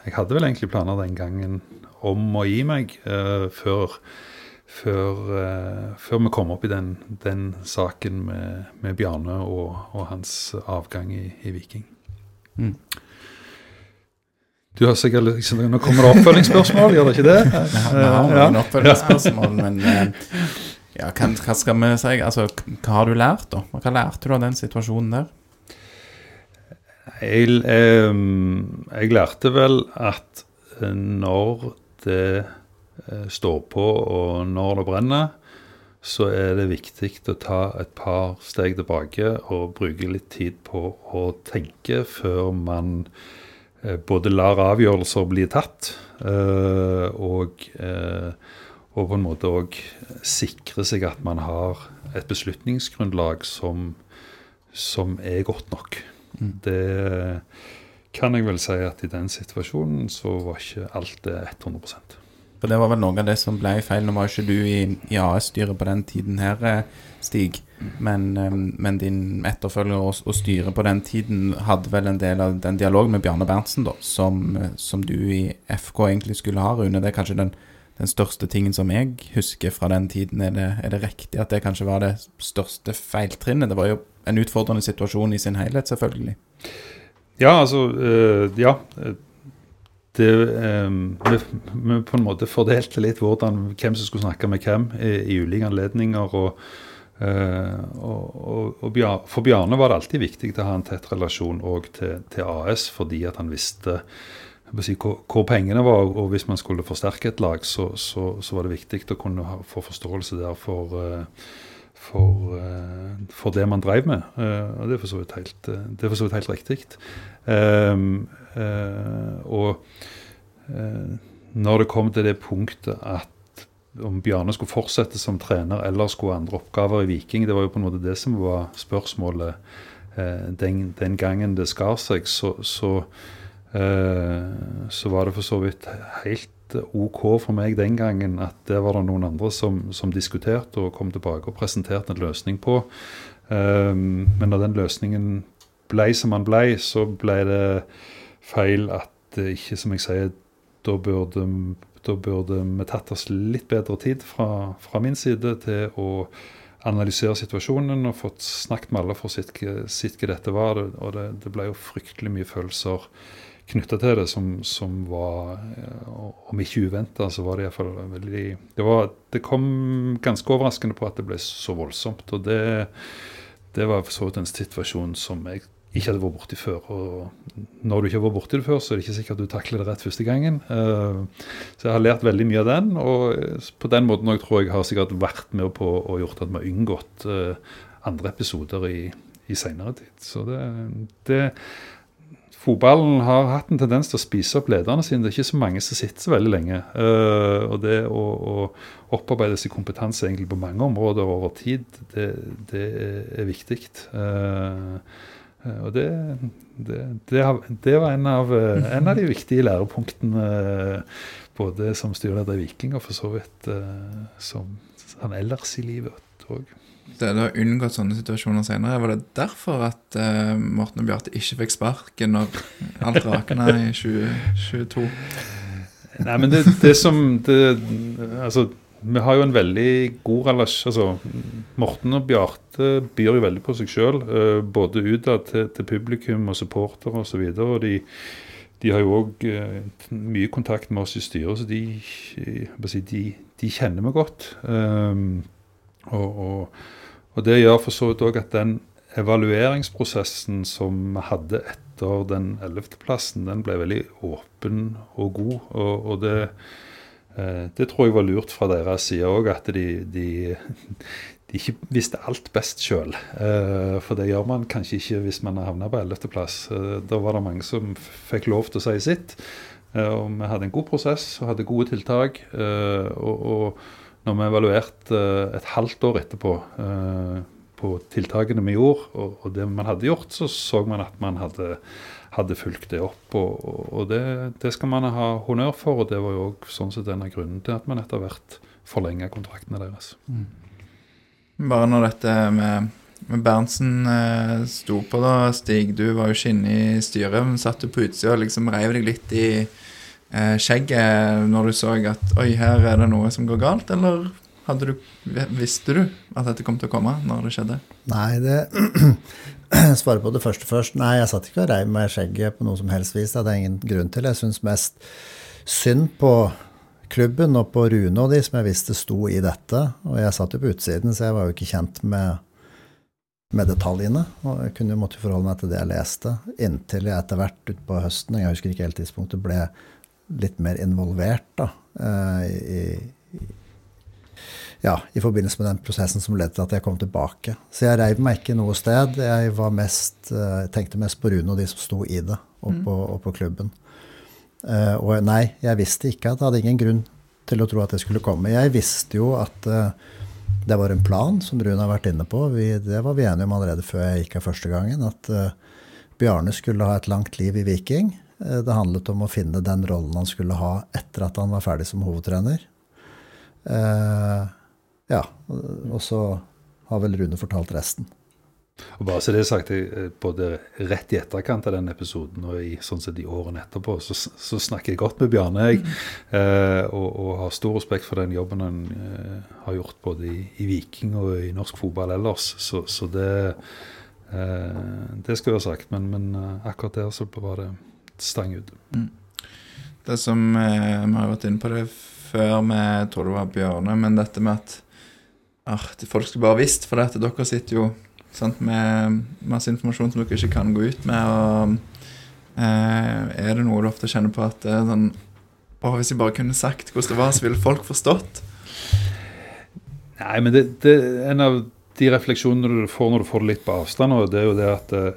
jeg hadde vel egentlig planer den gangen om å gi meg uh, før, før, uh, før, vi kom opp i den, den saken med, med Bjarne og, og, hans avgang i, i Viking. Mm. Du har sikkert, liksom, Nå kommer det oppfølgingsspørsmål, gjør det ikke det? Vi har noen oppfølgingsspørsmål, men eh, ja, hva, hva, skal vi si? Altså, hva har du lært, da? Hva lærte du av den situasjonen der? Jeg, eh, jeg lærte vel at når det eh, står på, og når det brenner, så er det viktig å ta et par steg tilbake og bruke litt tid på å tenke før man Eh, både lar avgjørelser bli tatt, eh, og, eh, og på en måte òg sikre seg at man har et beslutningsgrunnlag som, som er godt nok. Mm. Det kan jeg vel si at i den situasjonen så var ikke alt det 100 For det var vel noe av det som ble feil. Nå var ikke du i, i AS-styret på den tiden her, Stig. Men, men, din etterfølger og, og styret på den tiden hadde vel en del av den dialogen med Bjarne Berntsen, da, som, som, du i FK egentlig skulle ha, Rune. Det er kanskje den, den, største tingen som jeg husker fra den tiden. Er det, er det riktig at det kanskje var det største feiltrinnet? Det var jo en utfordrende situasjon i sin helhet, selvfølgelig. Ja, altså øh, Ja. Det, øh, vi, vi, på en måte fordelte litt hvordan, hvem som skulle snakke med hvem i, i ulike anledninger. og Uh, og, og, For Bjarne var det alltid viktig å ha en tett relasjon til, til, AS, fordi at han visste si, hvor, hvor, pengene var. Og hvis man skulle forsterke et lag, så, så, så var det viktig å kunne ha, få forståelse der for, uh, for, uh, for, det man drev med. og det er for så vidt helt, helt riktig. Og når det kom til det punktet at om Bjarne skulle fortsette som trener eller skulle andre oppgaver i Viking. Det var jo på en måte det som var spørsmålet eh, den, den, gangen det skar seg. Så, så, eh, så, var det for så vidt helt OK for meg den gangen at det var det noen andre som, som diskuterte og kom tilbake og presenterte en løsning på. Eh, men da den løsningen ble som han ble, så ble det feil at det ikke, som jeg sier, da burde, da burde vi tatt oss litt bedre tid fra, fra min side til å analysere situasjonen og fått snakket med alle for å se hva dette var. Og det, det ble jo fryktelig mye følelser knytta til det som, som var eh, Om ikke uventa, så var det iallfall veldig det, var, det kom ganske overraskende på at det ble så voldsomt. Og det, det var for så vidt en situasjon som jeg ikke hadde vært borti før. Og når du ikke har vært borti det før, så er det ikke sikkert du takler det rett første gangen. Eh, så jeg har lært veldig mye av den, og på den måten også, tror jeg har sikkert vært med på og gjort at vi har unngått eh, andre episoder i, i seinere tid. Så det, det Fotballen har hatt en tendens til å spise opp lederne sine. Det er ikke så mange som sitter så veldig lenge. Og det å, å opparbeide seg kompetanse egentlig på mange områder over tid, det, det er viktig. Uh, og det, det, det, var en av, en av, de viktige lærepunktene både som styreleder i Viking og for så vidt som han ellers i livet òg det har unngått sånne situasjoner senere. Var det derfor at Morten og Bjarte ikke fikk sparken når alt rakna i 2022? Nei, men det, det som det, Altså, vi har jo en veldig god relasjon altså, Morten og Bjarte byr jo veldig på seg sjøl, uh, eh, både utad til, til, publikum og supportere osv. Og, så og de, de har jo òg uh, mye kontakt med oss i styret, så de, si, de, de kjenner meg godt. Um, og, og og Det gjør for så vidt òg at den evalueringsprosessen som vi hadde etter den 11.-plassen, den ble veldig åpen og god. Og, og det, eh, det, tror jeg var lurt fra deres side òg, at de, de, de, ikke visste alt best sjøl. Eh, for det gjør man kanskje ikke hvis man havna på 11.-plass. Eh, da var det mange som fikk lov til å si sitt. Og vi hadde en god prosess og hadde gode tiltak. og, og når vi evaluerte eh, et halvt år etterpå eh, på tiltakene vi gjorde, og, det man hadde gjort, så så man at man hadde, hadde fulgt det opp. Og, og det, det, skal man ha honnør for, og det var jo òg sånn sett en av grunnen til at man etter hvert forlenga kontraktene deres. Mm. Bare når dette med, med Berntsen eh, sto på, da, Stig. Du var jo ikke inne i styret, men satt du på utsida og liksom reiv deg litt i eh, skjegget når du så at oi, her er det noe som går galt, eller du, visste du at dette kom til å komme når det skjedde? Nei, det Svare på det første først. Nei, jeg satt ikke og reiv meg skjegget på noe som helst vis. Det hadde jeg ingen grunn til. Jeg syns mest synd på klubben og på Rune og de som jeg visste sto i dette. Og jeg satt jo på utsiden, så jeg var jo ikke kjent med, med detaljene. Og jeg kunne jo måtte forholde meg til det jeg leste, inntil jeg etter hvert utpå høsten, jeg husker ikke helt tidspunktet, ble litt mer involvert da, eh, i, ja, i forbindelse med den prosessen som ledde til at jeg kom tilbake. Så jeg reiv meg ikke noe sted. Jeg mest, eh, tenkte mest på Rune og de som sto i det, og, på, og på, klubben. Uh, og nei, jeg visste ikke at jeg hadde ingen grunn til å tro at det skulle komme. Jeg visste jo at uh, det var en plan, som Rune har vært inne på. Vi, det var vi enige om allerede før jeg gikk her første gangen. At uh, Bjarne skulle ha et langt liv i Viking. Eh, det handlet om å finne den rollen han skulle ha etter at han var ferdig som hovedtrener. Eh, ja, og så har vel Rune fortalt resten. Og bare så det er sagt, eh, Både rett i etterkant av den episoden og i, sånn sett i årene etterpå, så, så, snakker jeg godt med Bjarne. jeg, mm. eh, og, og, har stor respekt for den jobben han eh, har gjort både i, i, Viking og i norsk fotball ellers. Så, så det, eh, det skal være sagt. Men, men akkurat der så var det stang ut. Mm. Det som Vi har vært inne på det før med tror det var Bjarne, men dette med at ah, folk skulle bare visst, for dette, dere sitter jo sant, med masse informasjon som dere ikke kan gå ut med. og eh, Er det noe du ofte kjenner på at er sånn å, Hvis jeg bare kunne sagt hvordan det var, så ville folk forstått? Nei, men det, det, en av de refleksjonene du får når du får det litt på avstand, det er jo det at eh,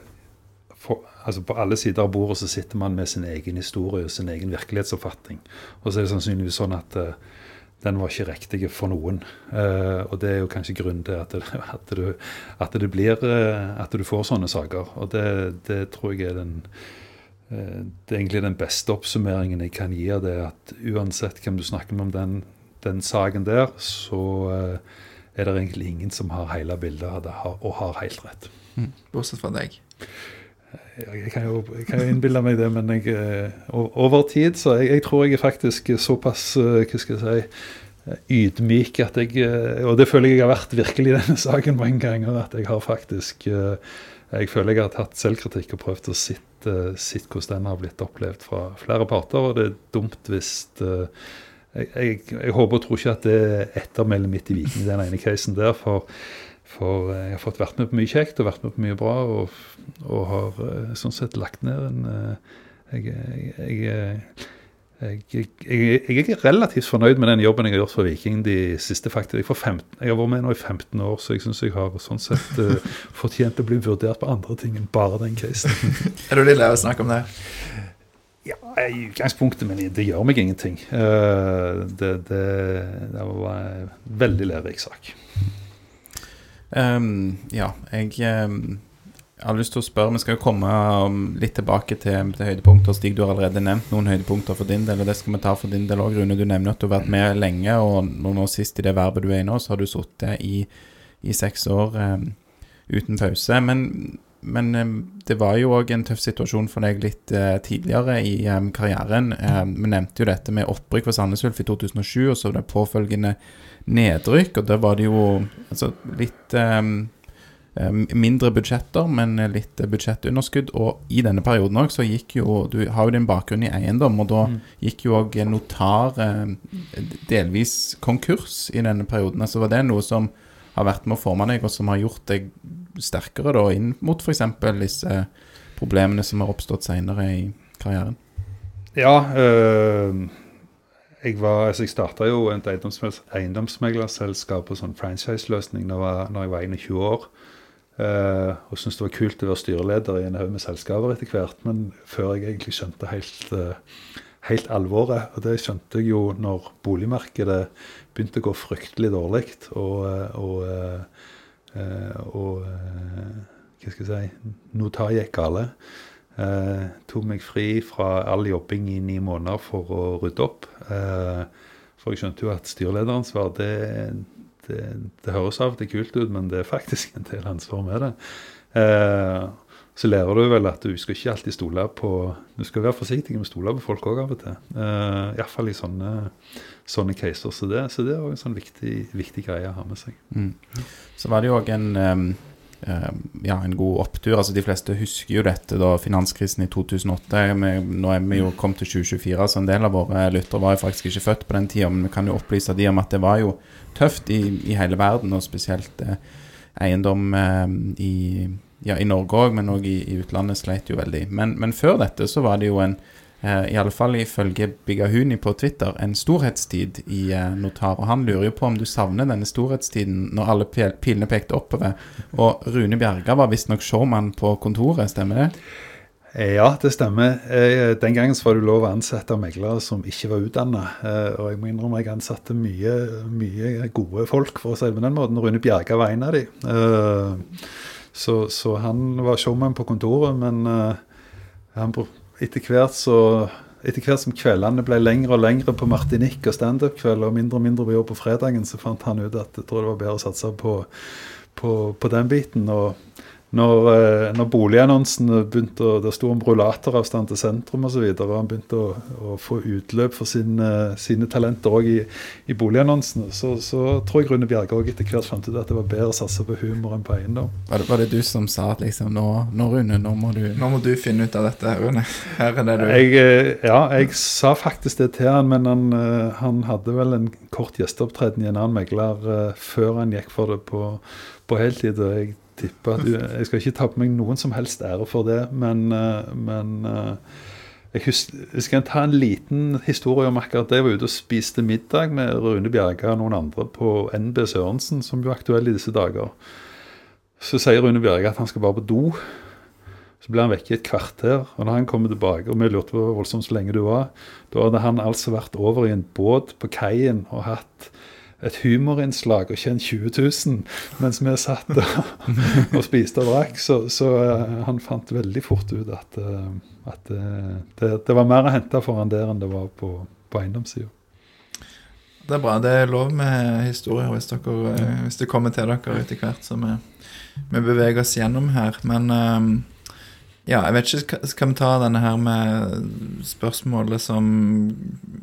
for, altså På alle sider av bordet så sitter man med sin egen historie og sin egen virkelighetsoppfatning. Og så er det sannsynligvis sånn at uh, den var ikke riktig for noen. Uh, og det er jo kanskje grunnen til at det, at du, at det blir uh, At du får sånne saker. Og det, det tror jeg er den det er egentlig den beste oppsummeringen jeg kan gi av det. At uansett hvem du snakker med om den, den saken der, så er det egentlig ingen som har hele bildet av det og har helt rett. Mm. Bortsett fra deg. Jeg kan jo, jeg kan jo innbille meg det, men jeg, eh, over tid så jeg, jeg tror jeg er faktisk såpass eh, hva skal jeg si, eh, ydmyk at jeg Og det føler jeg har vært virkelig i denne saken mange ganger. At jeg har faktisk Jeg føler jeg har tatt selvkritikk og prøvd å sitte, sitte hvordan den har blitt opplevd fra flere parter. Og det er dumt hvis jeg, jeg, håper og tror ikke at det er ettermælet midt i Viking, den ene casen der. For, for eh, jeg har fått vært med på mye kjekt og vært med på mye bra, og, og har eh, sånn sett lagt ned en eh, jeg, jeg, jeg, jeg, er relativt fornøyd med den jobben jeg har gjort for Viking de siste faktisk. Jeg, 15, jeg har vært med nå i 15 år, så jeg syns jeg har sånn sett uh, fortjent å bli vurdert på andre ting enn bare den casen. Er du litt lei av å snakke om det? Ja, i utgangspunktet, men det gjør meg ingenting. Uh, det, det, det var en veldig lærerik sak. Ehm, ja, jeg ehm, har lyst til å spørre Vi skal jo komme um, litt tilbake til, til høydepunkter. Stig, du har allerede nevnt noen høydepunkter for din del, og det skal vi ta for din del òg. Rune, du nevner at du har vært med lenge, og nå, sist i det vervet du er i nå, så har du sittet i, i seks år um, uten pause. Men, men det var jo òg en tøff situasjon for deg litt uh, tidligere i karrieren. Vi nevnte jo dette med opprykk for Sandnes Ulf i 2007, og så det påfølgende nedrykk, og da var det jo altså, litt eh, mindre budsjetter, men litt budsjettunderskudd. Og i denne perioden òg så gikk jo Du har jo din bakgrunn i eiendom, og da gikk jo òg Notar eh, delvis konkurs i denne perioden. Altså var det noe som har vært med å forme deg, og som har gjort deg sterkere da inn mot f.eks. disse problemene som har oppstått senere i karrieren? Ja, øh, jeg, var, altså jeg starta jo et eiendomsmeglerselskap på sånn franchise-løsning da jeg var- når jeg var 21 år. Uh, og syntes det var kult å være styreleder i en haug med selskaper etter hvert, men før jeg egentlig skjønte helt, uh, helt alvoret. Og det skjønte jeg jo når boligmarkedet begynte å gå fryktelig dårlig, og, eh, og, uh, og hva skal jeg si Notar gikk gale. Eh, tok meg fri fra all jobbing i ni måneder for å rydde opp. Eh, for jeg skjønte jo at styrelederansvar, det, det, det høres av og til kult ut, men det er faktisk en del ansvar med det. Eh, så lærer du vel at du skal ikke alltid stole på Du skal være forsiktig med å stole på folk òg av og til. Uh, Iallfall i sånne, sånne caser. Så det, så det er også en sånn viktig, viktig greie å ha med seg. Mm. Så var det jo òg en ehm, ja, en god opptur. altså De fleste husker jo dette da finanskrisen i 2008. Vi, nå er vi jo kommet til 2024, så en del av våre lyttere var jo faktisk ikke født på den tida. Men vi kan jo opplyse de om at det var jo tøft i, i hele verden, og spesielt eh, eiendom eh, i, ja, i Norge òg, men òg i, i utlandet sleit jo veldig. Men, men før dette så var det jo en eh, i alle fall ifølge Bigahuni på Twitter, en storhetstid i eh, Notar. Og han lurer jo på om du savner denne storhetstiden når alle pilene pekte oppover. Og Rune Bjerga var visstnok showman på kontoret, stemmer det? Eh, Ja, det stemmer. Eh, Den gangen var det lov å ansette meglere som ikke var utdanna. Og jeg må innrømme jeg ansatte mye, mye gode folk, for å si det på den måten. Rune Bjerga var en av de. Eh, Så, så han var showman på kontoret, men eh, han, br- etter hvert så etter hvert som kveldene ble lengre og lengre på Martinique og standup-kveld, og mindre og mindre på jobb på fredagen, så fant han ut at jeg tror det var bedre å satse på, på, på den biten. Og når, eh, når boligannonsene begynte å Det sto om rullatoravstand til sentrum osv., og, han begynte å, å få utløp for sine, sine talenter òg i, i boligannonsene, så, så tror jeg Rune Bjerge òg etter hvert fant ut at det var bedre å satse på humor enn på eiendom. Var det, var det du som sa at liksom Nå, nå Rune, nå må du Nå må du finne ut av dette, Rune. Her er det du Jeg, eh, ja, jeg sa faktisk det til han, men han, eh, han hadde vel en kort gjesteopptreden i en annen megler eh, før han gikk for det på, på heltid. og jeg tipper at Jeg skal ikke ta på meg noen som helst ære for det, men, eh, men eh, jeg husker, jeg skal ta en liten historie om akkurat det. Jeg var ute og spiste middag med Rune Bjerga og noen andre på NB Sørensen, som jo er aktuell i disse dager. Så sier Rune Bjerga at han skal bare på do. Så ble han vekke i et kvarter, og når han kommer tilbake, og vi lurte på voldsomt så lenge du var, da hadde han altså vært over i en båt på kaien og hatt et humorinnslag og tjent 20 000 mens vi satt og, og spiste og drakk. Så, så uh, han fant veldig fort ut at, uh, at uh, det, det var mer å hente for han der enn det var på, på eiendomssida. Det er bra. Det er lov med historier hvis, dere, hvis det kommer til dere etter hvert som vi, vi beveger oss gjennom her. Men Ja, jeg vet ikke, skal- vi ta denne her med spørsmålet som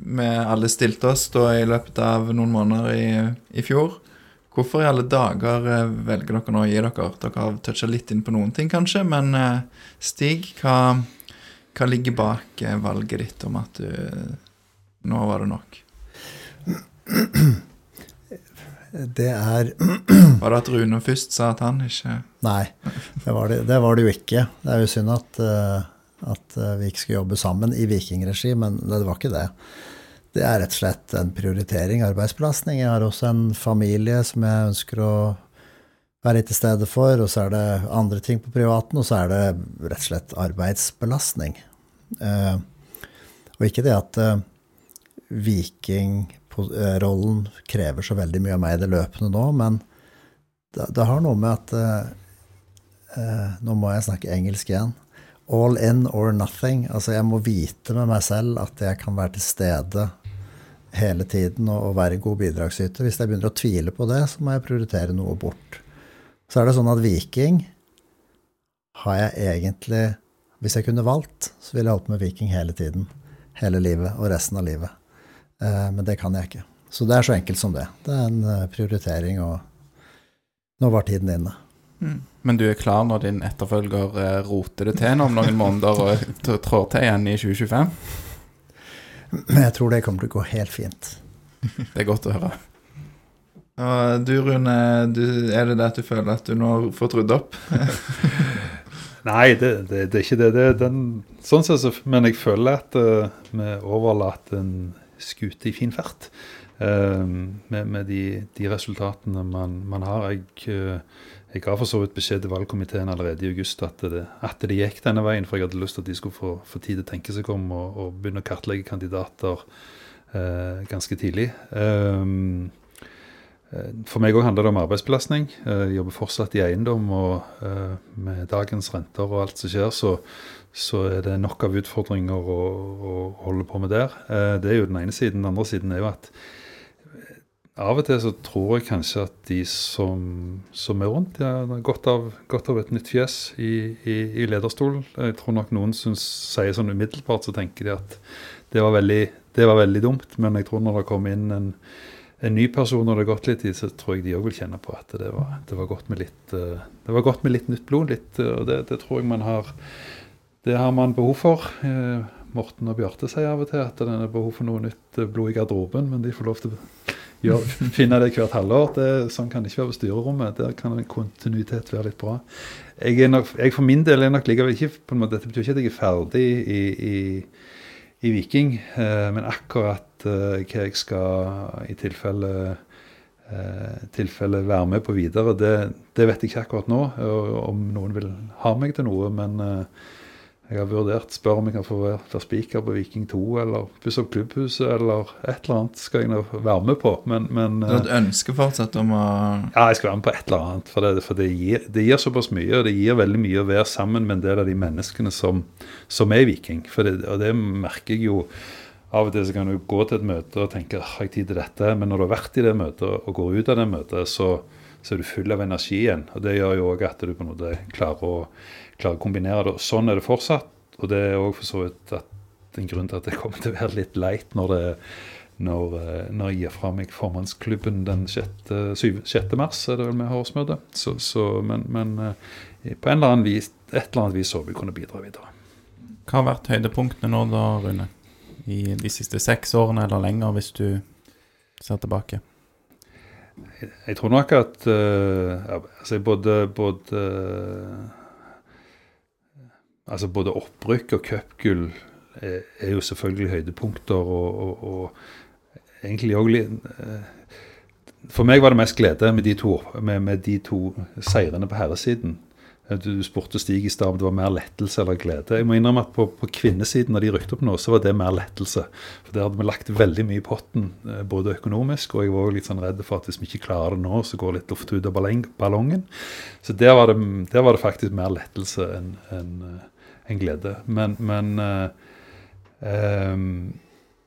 vi alle stilte oss da i løpet av noen måneder i, i fjor? Hvorfor i alle dager eh, velger dere nå å gi dere? Dere har toucha litt inn på noen ting, kanskje, men eh, Stig, hva, hva ligger bak eh, valget ditt om at du Nå var det nok. Det er Var det at Rune først sa at han ikke Nei, det var det, det, var det jo ikke. Det er jo synd at, eh, at eh, vi ikke skulle jobbe sammen i vikingregi, men det var ikke det. Det er rett og slett en prioritering, arbeidsbelastning. Jeg har også en familie som jeg ønsker å være til stede for, og så er det andre ting på privaten, og så er det rett og slett arbeidsbelastning. Eh, og ikke det at eh, vikingrollen krever så veldig mye av meg i det løpende nå, men det, det har noe med at eh, eh, Nå må jeg snakke engelsk igjen. All in or nothing. Altså, jeg må vite med meg selv at jeg kan være til stede hele tiden og, og være en god bidragsyter. Hvis jeg begynner å tvile på det, så må jeg prioritere noe bort. Så er det sånn at Viking har jeg egentlig Hvis jeg kunne valgt, så ville jeg holdt med Viking hele tiden. Hele livet og resten av livet. Eh, men det kan jeg ikke. Så det er så enkelt som det. Det er en eh, prioritering, og nå var tiden inne. Men du er klar når din etterfølger eh, roter det til om noen måneder og trår til igjen i 2025? Men jeg tror det kommer til å gå helt fint. Det er godt å høre. Og du, Rune, du, er det det at du føler at du nå har fått ryddet opp? Nei, det, det, det er ikke det. det er den, sånn sett, men jeg føler at uh, vi overlater en skute i fin fart. eh, med med de, de resultatene man, man har. Jeg, eh, jeg ga for så vidt beskjed til valgkomiteen allerede i august at det, at det gikk denne veien, for jeg hadde lyst til at de skulle få, få tid til å tenke seg om og, og begynne å kartlegge kandidater eh, ganske tidlig. Um, For meg òg handler det om arbeidsbelastning. Jeg jobber fortsatt i eiendom, og uh, med dagens renter og alt som skjer, så, så er det nok av utfordringer å, å holde på med der. Eh, Det er jo den ene siden. Den andre siden er jo at eh, av og til så tror jeg kanskje at de som, som er rundt, har godt godt av et nytt fjes i, i, i lederstol. Jeg tror nok noen syns, sier sånn umiddelbart, så tenker de at det var veldig, det var veldig dumt. Men jeg tror når det kommer inn en en ny person og det har gått litt tid, så tror jeg de òg vil kjenne på at det var, det var litt eh, det var godt med litt nytt blod. Litt, og det tror jeg man har Det har man behov for. Eh, Morten og Bjarte sier av og til at det er behov for noe nytt eh, blod i garderoben, men de får lov til å gjøre, finne det hvert halvår. Det, sånn kan det ikke være på styrerommet. Der kan en kontinuitet være litt bra. Jeg, nok, jeg for min del er nok likevel ikke på en måte, Dette betyr ikke at jeg er ferdig i, i i Viking. Eh, men akkurat eh, hva jeg skal i tilfelle, eh, tilfelle være med på videre, det, det vet jeg ikke akkurat nå. Om noen vil ha meg til noe. Men eh, jeg har vurdert spør om jeg kan få være, spiker på Viking 2, eller pusse opp klubbhuset, eller et eller annet skal jeg nå være med på. Men, men Du har eh, et ønske fortsatt om å ja, jeg skal være med på et eller annet. For det, for det, gir, det gir såpass mye, og det gir veldig mye å være sammen med en del av de menneskene som, som er viking. For det, og det merker jeg jo av og til så kan du gå til et møte og tenke har jeg tid til dette? Men når du har vært i det møtet og går ut av det møtet, så, så er du full av energi igjen. Og det gjør jo òg at du på en måte klarer å, klarer å kombinere det. Og sånn er det fortsatt. Og det er òg for så vidt at, en grunn til at det kommer til å være litt leit når det når, eh, når jeg gir fra meg formannsklubben den 6. 6. mars, er det vel vi har årsmøte. Så, så, men, men eh, på en eller annen vis, et eller annet vis så vi kunne bidra videre. Hva har vært høydepunktene nå da, Rune? I de siste seks årene eller lenger, hvis du ser tilbake? Jeg, jeg tror nok at uh, altså både, både Altså både opprykk og cupgull er, er jo selvfølgelig høydepunkter, og, og, og egentlig òg eh, For meg var det mest glede med de to, med, med de to seirene på herresiden. Eh, Du spurte Stig i stad om det var mer lettelse eller glede. Jeg må innrømme at på, på kvinnesiden, når de rykte opp nå, så var det mer lettelse. For der hadde vi lagt veldig mye i potten, eh, både økonomisk, og jeg var litt sånn redd for at hvis vi ikke klarer det nå, så går litt luft ut av ballongen. Så der var det, der var det faktisk mer lettelse enn enn, enn glede. Men, men eh, ehm,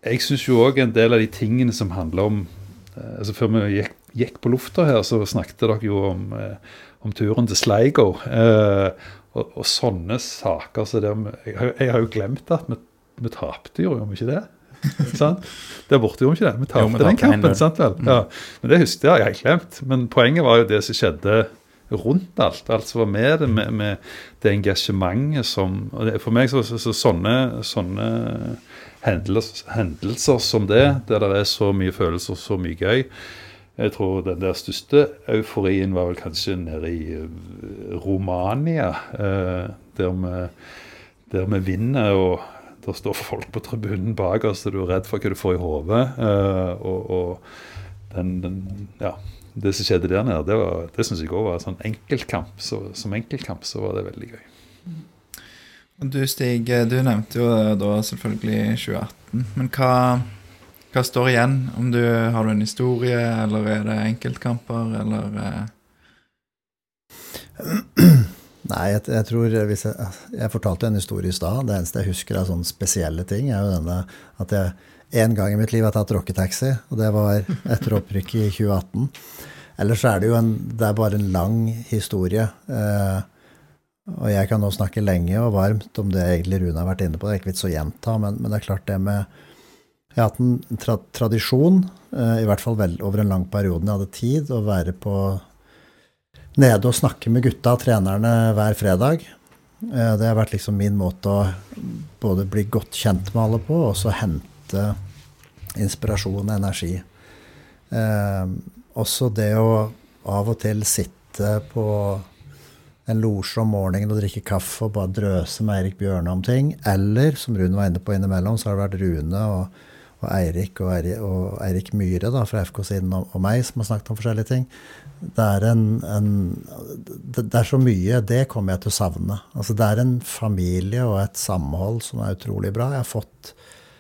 jeg syns jo òg en del av de tingene som handler om eh, altså Før vi gikk, gikk på lufta her, så snakket dere jo om, eh, om turen til Sligo. Eh, og, og sånne saker så det, jeg, har- jeg har jo glemt at vi, vi tapte jo, gjorde vi ikke det? sant? Der borte gjorde vi ikke det. Vi tapte den kampen, sant vel? Ja. Men det husker jeg, jeg har glemt. Men poenget var jo det som skjedde rundt alt. Alt som var med det, med, med det engasjementet som og det, For meg så, så, så sånne, sånne hendelser, hendelser som det, der det er så mye følelser, så mye gøy Jeg tror den der største euforien var vel kanskje nede i eh, Romania, eh, der vi, der vi vinner, og der står folk på tribunen bak oss, og du er redd for hva du får i hodet. eh, og, og den, den, ja, det som skjedde der nede, det, var- det syns jeg òg var en sånn enkeltkamp. Så, som enkeltkamp så var det veldig gøy. Du Stig, du nevnte jo da selvfølgelig 2018. Men hva, hva står igjen? Om du, har du en historie, eller er det enkeltkamper, eller eh, Nei, jeg, jeg tror hvis jeg, jeg fortalte en historie i stad. Det eneste jeg husker av sånne spesielle ting, er jo denne at jeg en gang i mitt liv har tatt rocketaxi, og det var etter opprykket i 2018. Ellers er det jo en, det er bare en lang historie. Eh, og jeg kan nå snakke lenge og varmt om det egentlig Rune har vært inne på. Det er ikke vits å gjenta, men, men det er klart det med Jeg har hatt en tra tradisjon, eh, i hvert fall vel, over en lang periode jeg hadde tid, å være på nede og snakke med gutta og trenerne hver fredag. Eh, Det har vært liksom min måte å både bli godt kjent med alle på, og så hente inspirasjon og energi. Eh, også det å av og til sitte på en losje om morgenen og drikke kaffe og bare drøse med Eirik Bjørne om ting. Eller, som Rune var inne på innimellom, så har det vært Rune og, og Eirik og, Eirik, og Eirik Myhre da, fra FK-siden og, og meg som har snakket om forskjellige ting. Det er, en, en, det er så mye. Det kommer jeg til å savne. Altså, det er en familie og et samhold som er utrolig bra. Jeg har fått,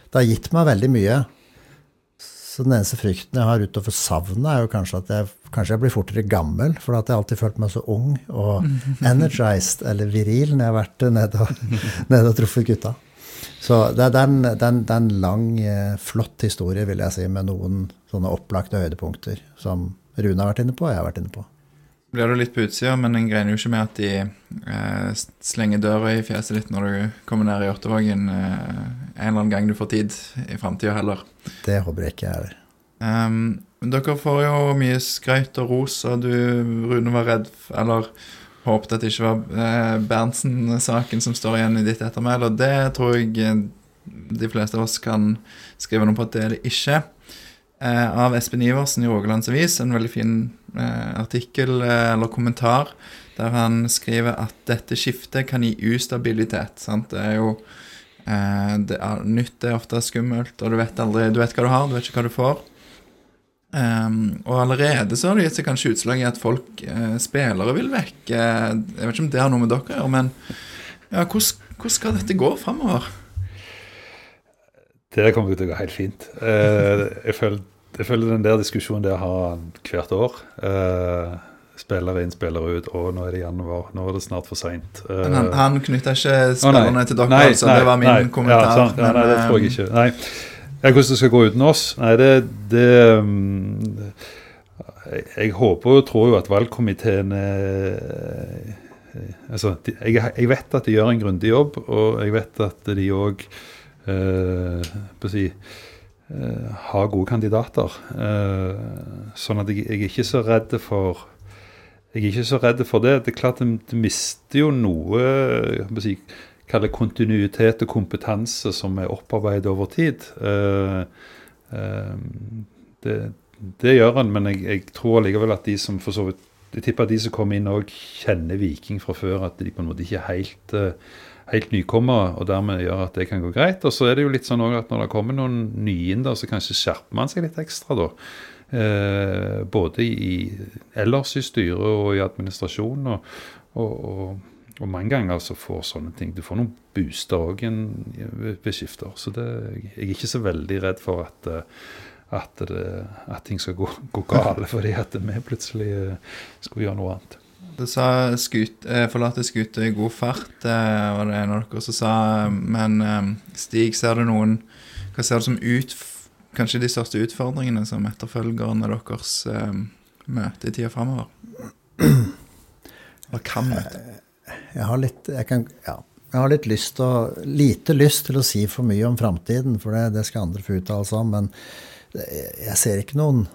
det har gitt meg veldig mye. Så den eneste frykten jeg har utover savnet, er jo kanskje at jeg, kanskje jeg blir fortere gammel. For at jeg har alltid følt meg så ung og energized, eller viril, når jeg har vært nede og, ned og truffet gutta. Så er, en, det er en lang, eh, flott historie, vil jeg si, med noen sånne opplagte høydepunkter som Rune har vært inne på, og jeg har vært inne på. Blir du litt på utsida, men en greier jo ikke med at de eh, slenger døra i fjeset ditt når du kommer ned i Ottavågen eh, en eller annen gang du får tid i framtida heller. Det håper jeg ikke jeg er. Um, dere får jo mye skrøyt og ros, og du, Rune, var redd Eller håpet at det ikke var eh, Berntsen-saken som står igjen i ditt ettermæle, og det tror jeg eh, de fleste av oss kan skrive noe på at det er det ikke. Eh, av Espen Iversen i Rogalands Avis, en veldig fin eh, artikkel eh, eller kommentar, der han skriver at dette skiftet kan gi ustabilitet. Sant? Det er jo det er, Nytt er ofte skummelt, og du vet aldri Du vet hva du har, du vet ikke hva du får. Um, og allerede så har det gitt seg kanskje utslag i at folk, eh, spillere, vil vekk. Eh, jeg vet ikke om det har noe med dere å gjøre, men ja, hvordan skal dette gå framover? Det kommer til å gå helt fint. Eh, jeg, føler, jeg føler den der diskusjonen der har han hvert år. spiller inn, spiller ut, og nå er det januar. Nå er det snart for seint. Eh, Men han, han knytta ikke å, spillerne til dere, Nei, altså. nei, det var min nei, kommentar. Ja, sant. ja, nei, det tror jeg eh, ikke. Nei. Hvordan det skal gå uten oss? Nei, det, det um, jeg, håper og tror jo at valgkomiteen eh, altså, jeg, jeg vet at de gjør en grundig jobb, og jeg vet at de òg eh, si, eh, har gode kandidater. Eh, sånn at jeg, jeg er ikke så redd for jeg er ikke så redd for det. Det er klart det mister jo noe jeg si, kaller kontinuitet og kompetanse som er opparbeidet over tid. Eh, det, det gjør en, men jeg, jeg tror likevel at de som for så vidt Jeg tipper at de som kommer inn òg kjenner Viking fra før. At de på en måte ikke helt, eh, helt nykommere, og dermed gjør at det kan gå greit. Og så er det jo litt sånn at når det kommer noen nye da, så kanskje skjerper man seg litt ekstra, da. Eh, både i, ellers i styret og i administrasjonen. Og, og, og, og mange ganger så får sånne ting Du får noen booster òg ved skifter. Så det, jeg er ikke så veldig redd for at, eh, at, det, at ting skal gå, gå gale fordi at vi plutselig skal skulle gjøre noe annet. Du sa skut, eh, forlate skuta i god fart, eh, var det en av dere som sa. Men eh, Stig, ser du noen Hva ser du som ut, kanskje de største utfordringene som etterfølgerne deres eh, møter i tida framover? Eller kan møte? jeg har litt jeg kan, ja, jeg har litt lyst til å, lite lyst til å si for mye om framtiden, for det, det skal andre få uttale seg om. Men jeg ser ikke noen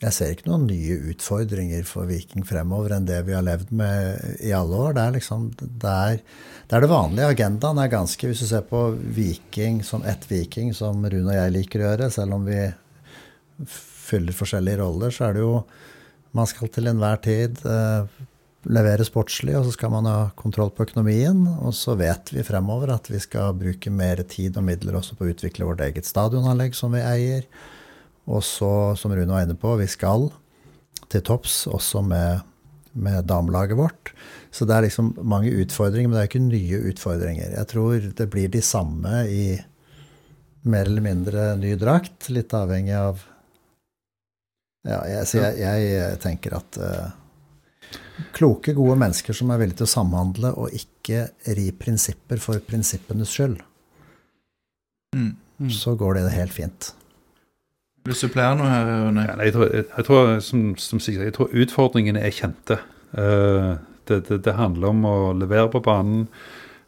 jeg ser ikke noen nye utfordringer for Viking fremover enn det vi har levd med i alle år. Det er liksom det er, det, er det vanlige. Agendaen er ganske Hvis du ser på Viking som ett Viking, som Rune og jeg liker å gjøre, selv om vi fyller forskjellige roller, så er det jo Man skal til enhver tid eh, levere sportslig, og så skal man ha kontroll på økonomien. Og så vet vi fremover at vi skal bruke mer tid og midler også på å utvikle vårt eget stadionanlegg, som vi eier. Og så, som Rune var inne på, vi skal til topps også med, med damelaget vårt. Så det er liksom mange utfordringer, men det er ikke nye utfordringer. Jeg tror det blir de samme i mer eller mindre ny drakt, litt avhengig av Ja, jeg, jeg, jeg tenker at uh, kloke, gode mennesker som er villige til å samhandle og ikke ri prinsipper for prinsippenes skyld, Mm. så går det helt fint. Vil du supplere noe her, Rune? Ja, jeg, jeg, tror, som, som sier, jeg tror utfordringene er kjente. Uh, det, det, det handler om å levere på banen.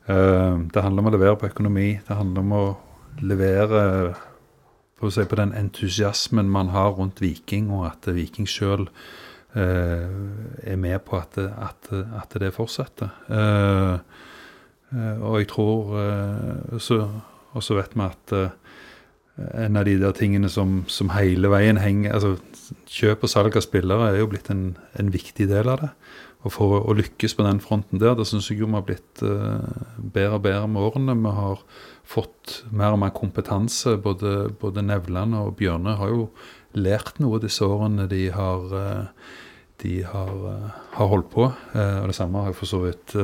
Uh, det handler om å levere på økonomi. Det handler om å levere på, si, på den entusiasmen man har rundt Viking, og at Viking sjøl er med på at, det- at, at det fortsetter. Eh, eh, og jeg tror eh, så, Og så vet vi at eh, en av de der tingene som, som hele veien henger altså Kjøp og salg av spillere er jo blitt en, en viktig del av det. Og for å, lykkes på den fronten der, det syns jeg jo vi har blitt uh, bedre og bedre med årene. Vi har fått mer og mer kompetanse. Både, både Nevland og Bjørne har jo lært noe disse årene de har, uh, de har, uh, har holdt på. Og det samme har jeg for så vidt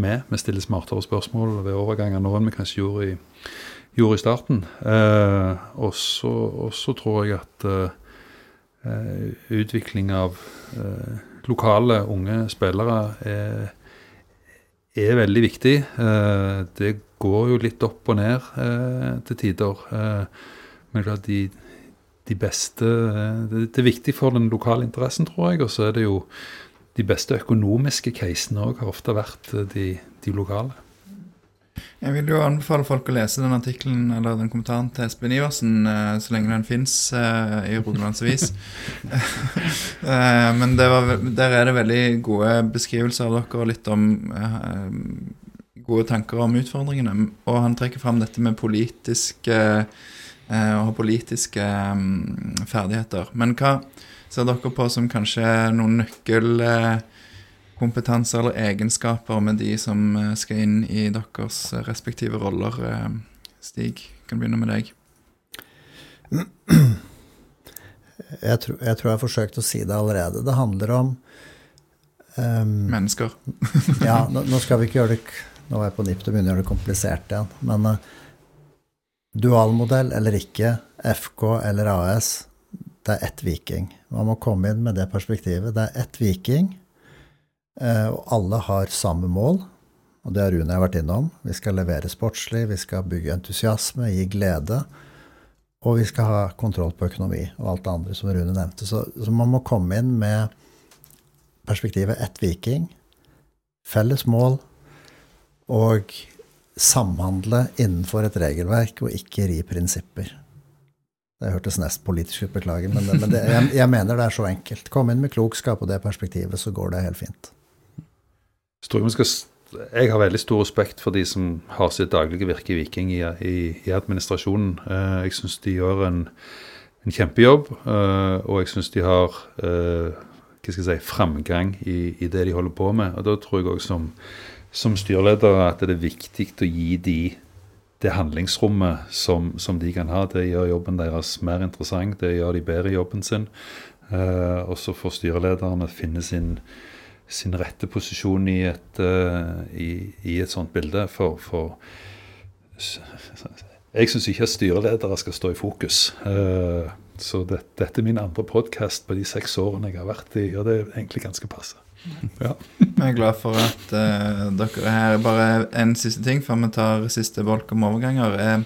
med. Vi stiller smartere spørsmål ved overganger nå enn vi kanskje gjorde i, gjorde i starten. Eh, og så tror jeg at eh, utvikling av eh, lokale unge spillere er, er veldig viktig. Eh, det går jo litt opp og ned eh, til tider. Eh, men klart de, de beste eh, det, det er viktig for den lokale interessen, tror jeg. Og så er det jo de beste økonomiske casene òg har ofte vært de, de lokale. Jeg vil jo anbefale folk å lese den artikkelen eller den kommentaren til Espen Iversen eh, så lenge den fins i Rogalands Avis. Eh, Men var, der er det veldig gode beskrivelser av dere og litt om eh, gode tanker om utfordringene. Og han trekker fram dette med politiske eh, å ha politiske mm, ferdigheter. Men hva ser dere på som kanskje noen nøkkelkompetanser eller egenskaper med de som eh, skal inn i deres eh, respektive roller? eh, Stig, kan begynne med deg. Jeg tror, jeg tror jeg har forsøkt å si det allerede. Det handler om um, Mennesker. Ja, nå, nå skal vi ikke gjøre det Nå er jeg på nippet til å begynne å gjøre det komplisert igjen. Men uh, dualmodell eller ikke, FK eller AS, det er ett Viking. Man må komme inn med det perspektivet. Det er ett Viking, og alle har samme mål. Og det har Rune jeg vært innom. Vi skal levere sportslig, vi skal bygge entusiasme, gi glede. Og vi skal ha kontroll på økonomi og alt det andre som Rune nevnte. Så, så man må komme inn med perspektivet ett Viking, felles mål og samhandle innenfor et regelverk og ikke ri prinsipper. Det hørtes nesten politisk ut, beklager, men, det, men det, jeg, jeg mener det er så enkelt. Kom inn med klokskap og det perspektivet, så går det helt fint. Jeg har veldig stor respekt for de som har sitt daglige virke i Viking i, i, i administrasjonen. Eh, jeg syns de gjør en, en kjempejobb, eh, og jeg syns de har eh, hva skal jeg si, framgang i, i det de holder på med. Og Da tror jeg òg som, som styreleder at det er viktig å gi de det handlingsrommet som, som de kan ha. Det gjør jobben deres mer interessant, det gjør de bedre i jobben sin. Eh, og så får styrelederne finne sin, sin rette posisjon i et, uh, i, i et sånt bilde. For, for jeg syns ikke at styreledere skal stå i fokus. Uh, så det, dette er min andre podkast på de seks årene jeg har vært i, og det er egentlig ganske passe. Ja. Jeg er glad for at uh, dere er her. Bare en siste ting før vi tar siste bolk om overganger.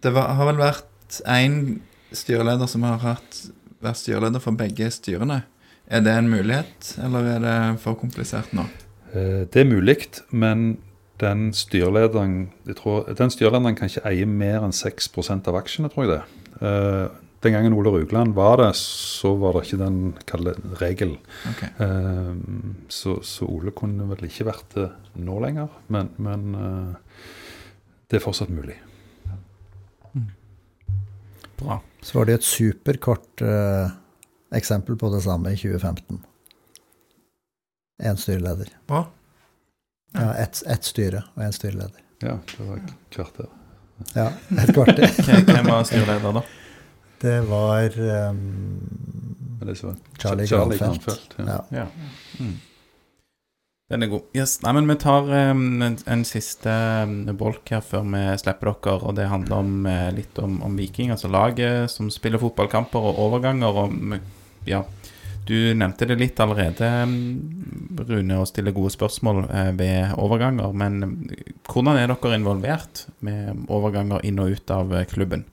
Det var, har vel vært én styreleder som har hatt, vært styreleder for begge styrene. Er det en mulighet, eller er det for komplisert nå? Eh, det er mulig, men den styrlederen, jeg tror, den styrelederen, kan ikke eie mer enn 6% av aksjene, tror jeg det. Eh, den gangen Ole Rugland var det, så var det ikke den kalde regelen. Ok. Eh, så, så Ole kunne vel ikke vært det nå lenger, men, men eh, det er fortsatt mulig. Bra. Så var det et superkort eh, eksempel på det samme i 2015. Én styreleder. Hva? Ja, ett et styre og én styreleder. Ja, det var et kvarter. Ja, et kvarter. Hvem var styreleder da? Det var um, det var Charlie Charlie Granfeldt. Granfeldt, ja. Ja. Ja. Mm. Den er god. Yes. Nei, men vi tar um, en, en siste um, bolk her før vi slipper dere, og det handler om, eh, litt om, om Viking, altså laget som spiller fotballkamper og overganger. Og, ja, du nevnte det litt allerede, um, Rune, å stille gode spørsmål eh, ved overganger. Men um, hvordan er dere involvert med overganger inn og ut av eh, klubben?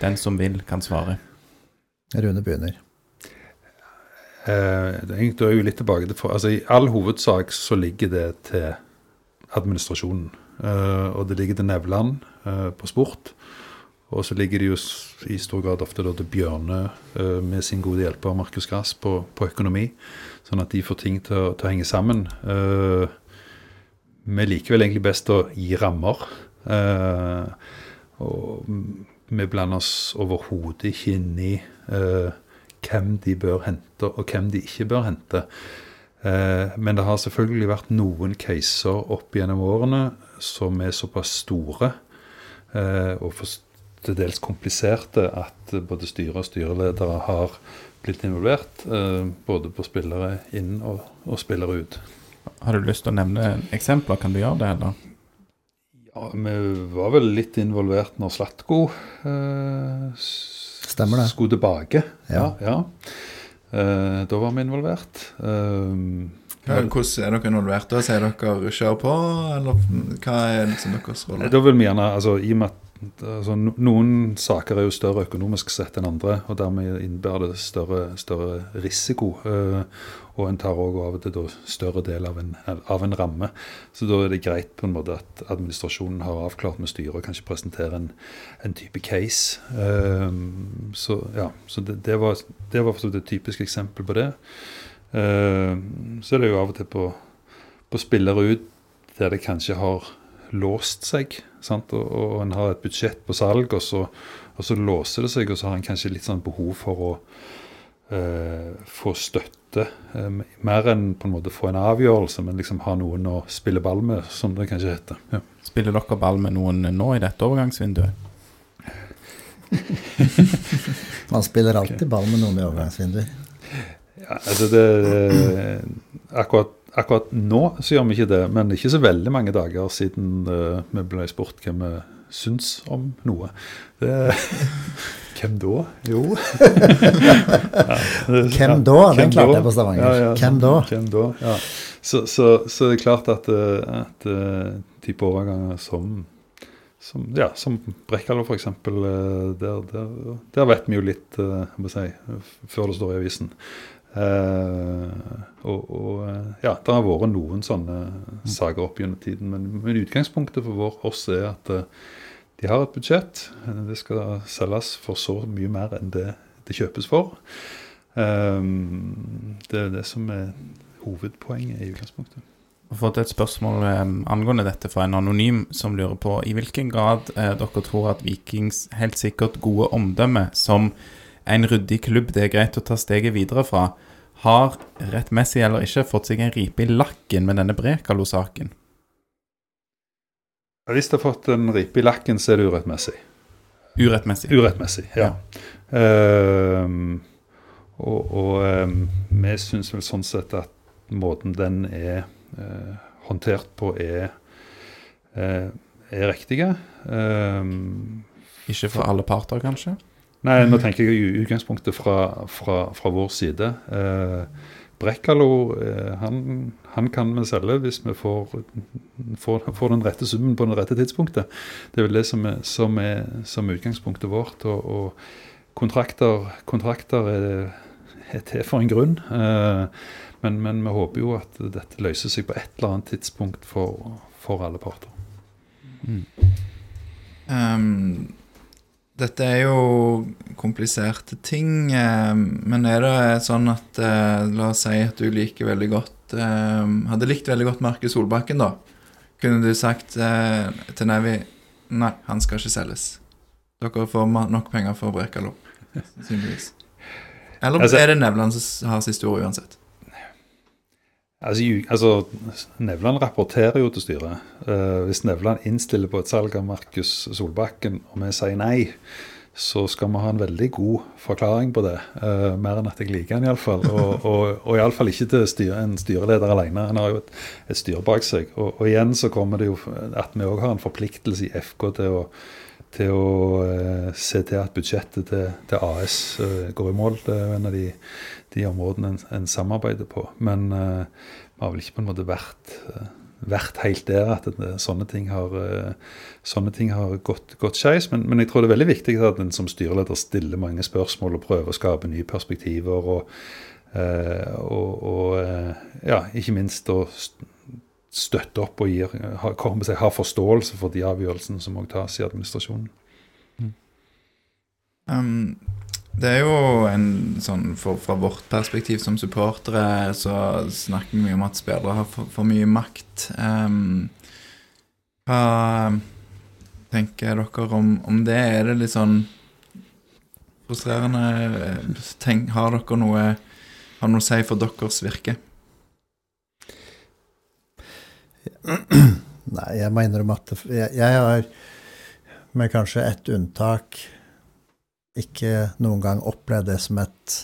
Den som vil, kan svare. Rune begynner. Eh, det er da er jo litt tilbake til for, altså I all hovedsak så ligger det til administrasjonen. Eh, og det ligger til Nevland eh, på sport. Og så ligger det jo i stor grad ofte da til Bjørne eh, med sin gode hjelper Markus Grass på, på økonomi. Sånn at de får ting til, å- til å henge sammen. Eh, vi liker vel egentlig best å gi rammer. Eh, og vi blander oss overhodet ikke inn i hvem de bør hente, og hvem de ikke bør hente. Men det har selvfølgelig vært noen caser opp gjennom årene som er såpass store og for til dels kompliserte at både styre og styreledere har blitt involvert. Eh, både på spillere inn og, og spillere ut. Har du lyst til å nevne eksempler? Kan du gjøre det, eller? Ja, vi var vel litt involvert når Slatko eh, Stemmer det. skulle tilbake. Ja, Ja. ja. Eh, da var vi involvert. Eh, Ja, hvordan er dere involvert da? Sier dere 'kjør på', eller hva er liksom deres rolle? Da vil vi gjerne, altså i og med at altså, Noen saker er jo større økonomisk sett enn andre, og dermed innebærer det større, større risiko. eh, og en tar òg av og til større del av en, av en ramme. Så da er det greit på en måte at administrasjonen har avklart med styret og kanskje presenterer en, en type case. Eh, så ja, så det, det var, det var et typisk eksempel på det. Eh, så er det jo av og til på, på spillere ut der det kanskje har låst seg. Sant? Og, og en har et budsjett på salg, og så, og så låser det seg, og så har en kanskje litt sånn behov for å eh, få støtte. eh, mer enn på en måte få en avgjørelse, men liksom ha noen å spille ball med, som det kanskje heter. Ja. Spiller dere ball med noen nå i dette overgangsvinduet? Man spiller alltid ball med noen i overgangsvinduer. Ja, altså det, akkurat, akkurat nå så gjør vi ikke det, men ikke så veldig mange dager siden uh, vi ble spurt hvem vi syns om noe. Det, hvem da? Jo ja, det- Hvem da? Den klarte jeg på Stavanger. Hvem da? Hvem da? Ja. Så, så, så det er klart at, eh, at eh, type overganger som som, ja, som Brekkalo f.eks. Der, der, der vet vi jo litt eh, må si, før det står i avisen. Eh, og, og eh, ja, det har vært noen sånne saker opp gjennom tiden. Men, men utgangspunktet for vår, oss er at eh, de har et budsjett. Det skal selges for så mye mer enn det det kjøpes for. Um, det er det som er hovedpoenget i utgangspunktet. Jeg har fått et spørsmål um, angående dette fra en anonym som lurer på i hvilken grad uh, dere tror at Vikings helt sikkert gode omdømme som en ryddig klubb det er greit å ta steget videre fra, har rettmessig eller ikke fått seg en ripe i lakken med denne Brekalo-saken. Hvis det har fått en ripe i lakken, så er det urettmessig. Urettmessig. Urettmessig, ja. Ehm, og og um, vi syns vel sånn sett at måten den er uh, håndtert på, er, uh, er riktige. Um, Ikke for alle parter, kanskje? Nei, nå tenker jeg i utgangspunktet fra, fra, fra vår side. Eh, Brekkalo eh, han, han kan vi selge hvis vi får, får, får den rette summen på det rette tidspunktet. Det er vel det som er, som er, som er utgangspunktet vårt. Og, og kontrakter, kontrakter er, er til for en grunn. Eh, Men, men vi håper jo at dette løser seg på et eller annet tidspunkt for, for alle parter. Ehm, dette er jo kompliserte ting, ehm, men er det sånn at eh, La oss si at du liker veldig godt ehm, Hadde likt veldig godt Markus Solbakken, da. Kunne du sagt eh, til Nevi Nei, han skal ikke selges. Dere får nok penger for Brekalo, sannsynligvis. Eller Altså- er det Nevland som har siste ord uansett? Altså, altså, Nevland rapporterer jo til styret. Eh, hvis Nevland innstiller på et salg av Markus Solbakken, og vi sier nei, så skal vi ha en veldig god forklaring på det. Eh, mer enn at jeg liker han iallfall. Og, og, og iallfall ikke til styre, en styreleder alene. Han har jo et, et styre bak seg. Og, og igjen så kommer det jo at vi òg har en forpliktelse i FK til å til å eh, se til at budsjettet til, til AS eh, går i mål. Det er en av de, de områdene en, en samarbeider på. Men eh, vi har vel ikke på en måte vært, eh, vært helt der at det, sånne ting har, eh, sånne ting har gått, gått skeis. Men, men jeg tror det er veldig viktig at en som styreleder stiller mange spørsmål og prøver å skape nye perspektiver. og Eh, og, og ja, ikke minst å st- støtte opp og gir, har, seg, har forståelse for de avgjørelsene som også tas i administrasjonen. Um, det er jo en sånn for, Fra vårt perspektiv som supportere så snakker vi mye om at spillere har for, for mye makt. Um, hva tenker dere om, om det? Er det litt sånn frustrerende? Tenk, har dere noe Har noe å si for deres virke? Nei, jeg må innrømme at jeg, jeg har, med kanskje ett unntak, ikke noen gang opplevd det som et,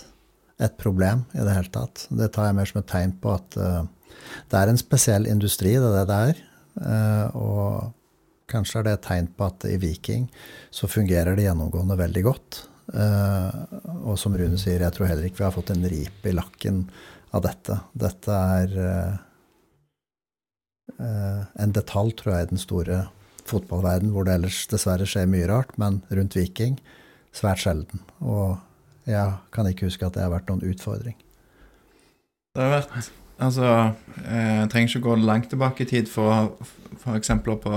et problem i det hele tatt. Det tar jeg mer som et tegn på at uh, det er en spesiell industri, det er det det er. Uh, og kanskje er det et tegn på at i Viking så fungerer det gjennomgående veldig godt. Uh, og som Rune sier, jeg tror heller ikke vi har fått en ripe i lakken av dette. Dette er en detalj, tror jeg, i den store fotballverden, hvor det ellers dessverre skjer mye rart, men rundt Viking svært sjelden. Og jeg kan ikke huske at det har vært noen utfordring. Det har vært Altså, eh, jeg trenger ikke gå langt tilbake i tid for for eksempler på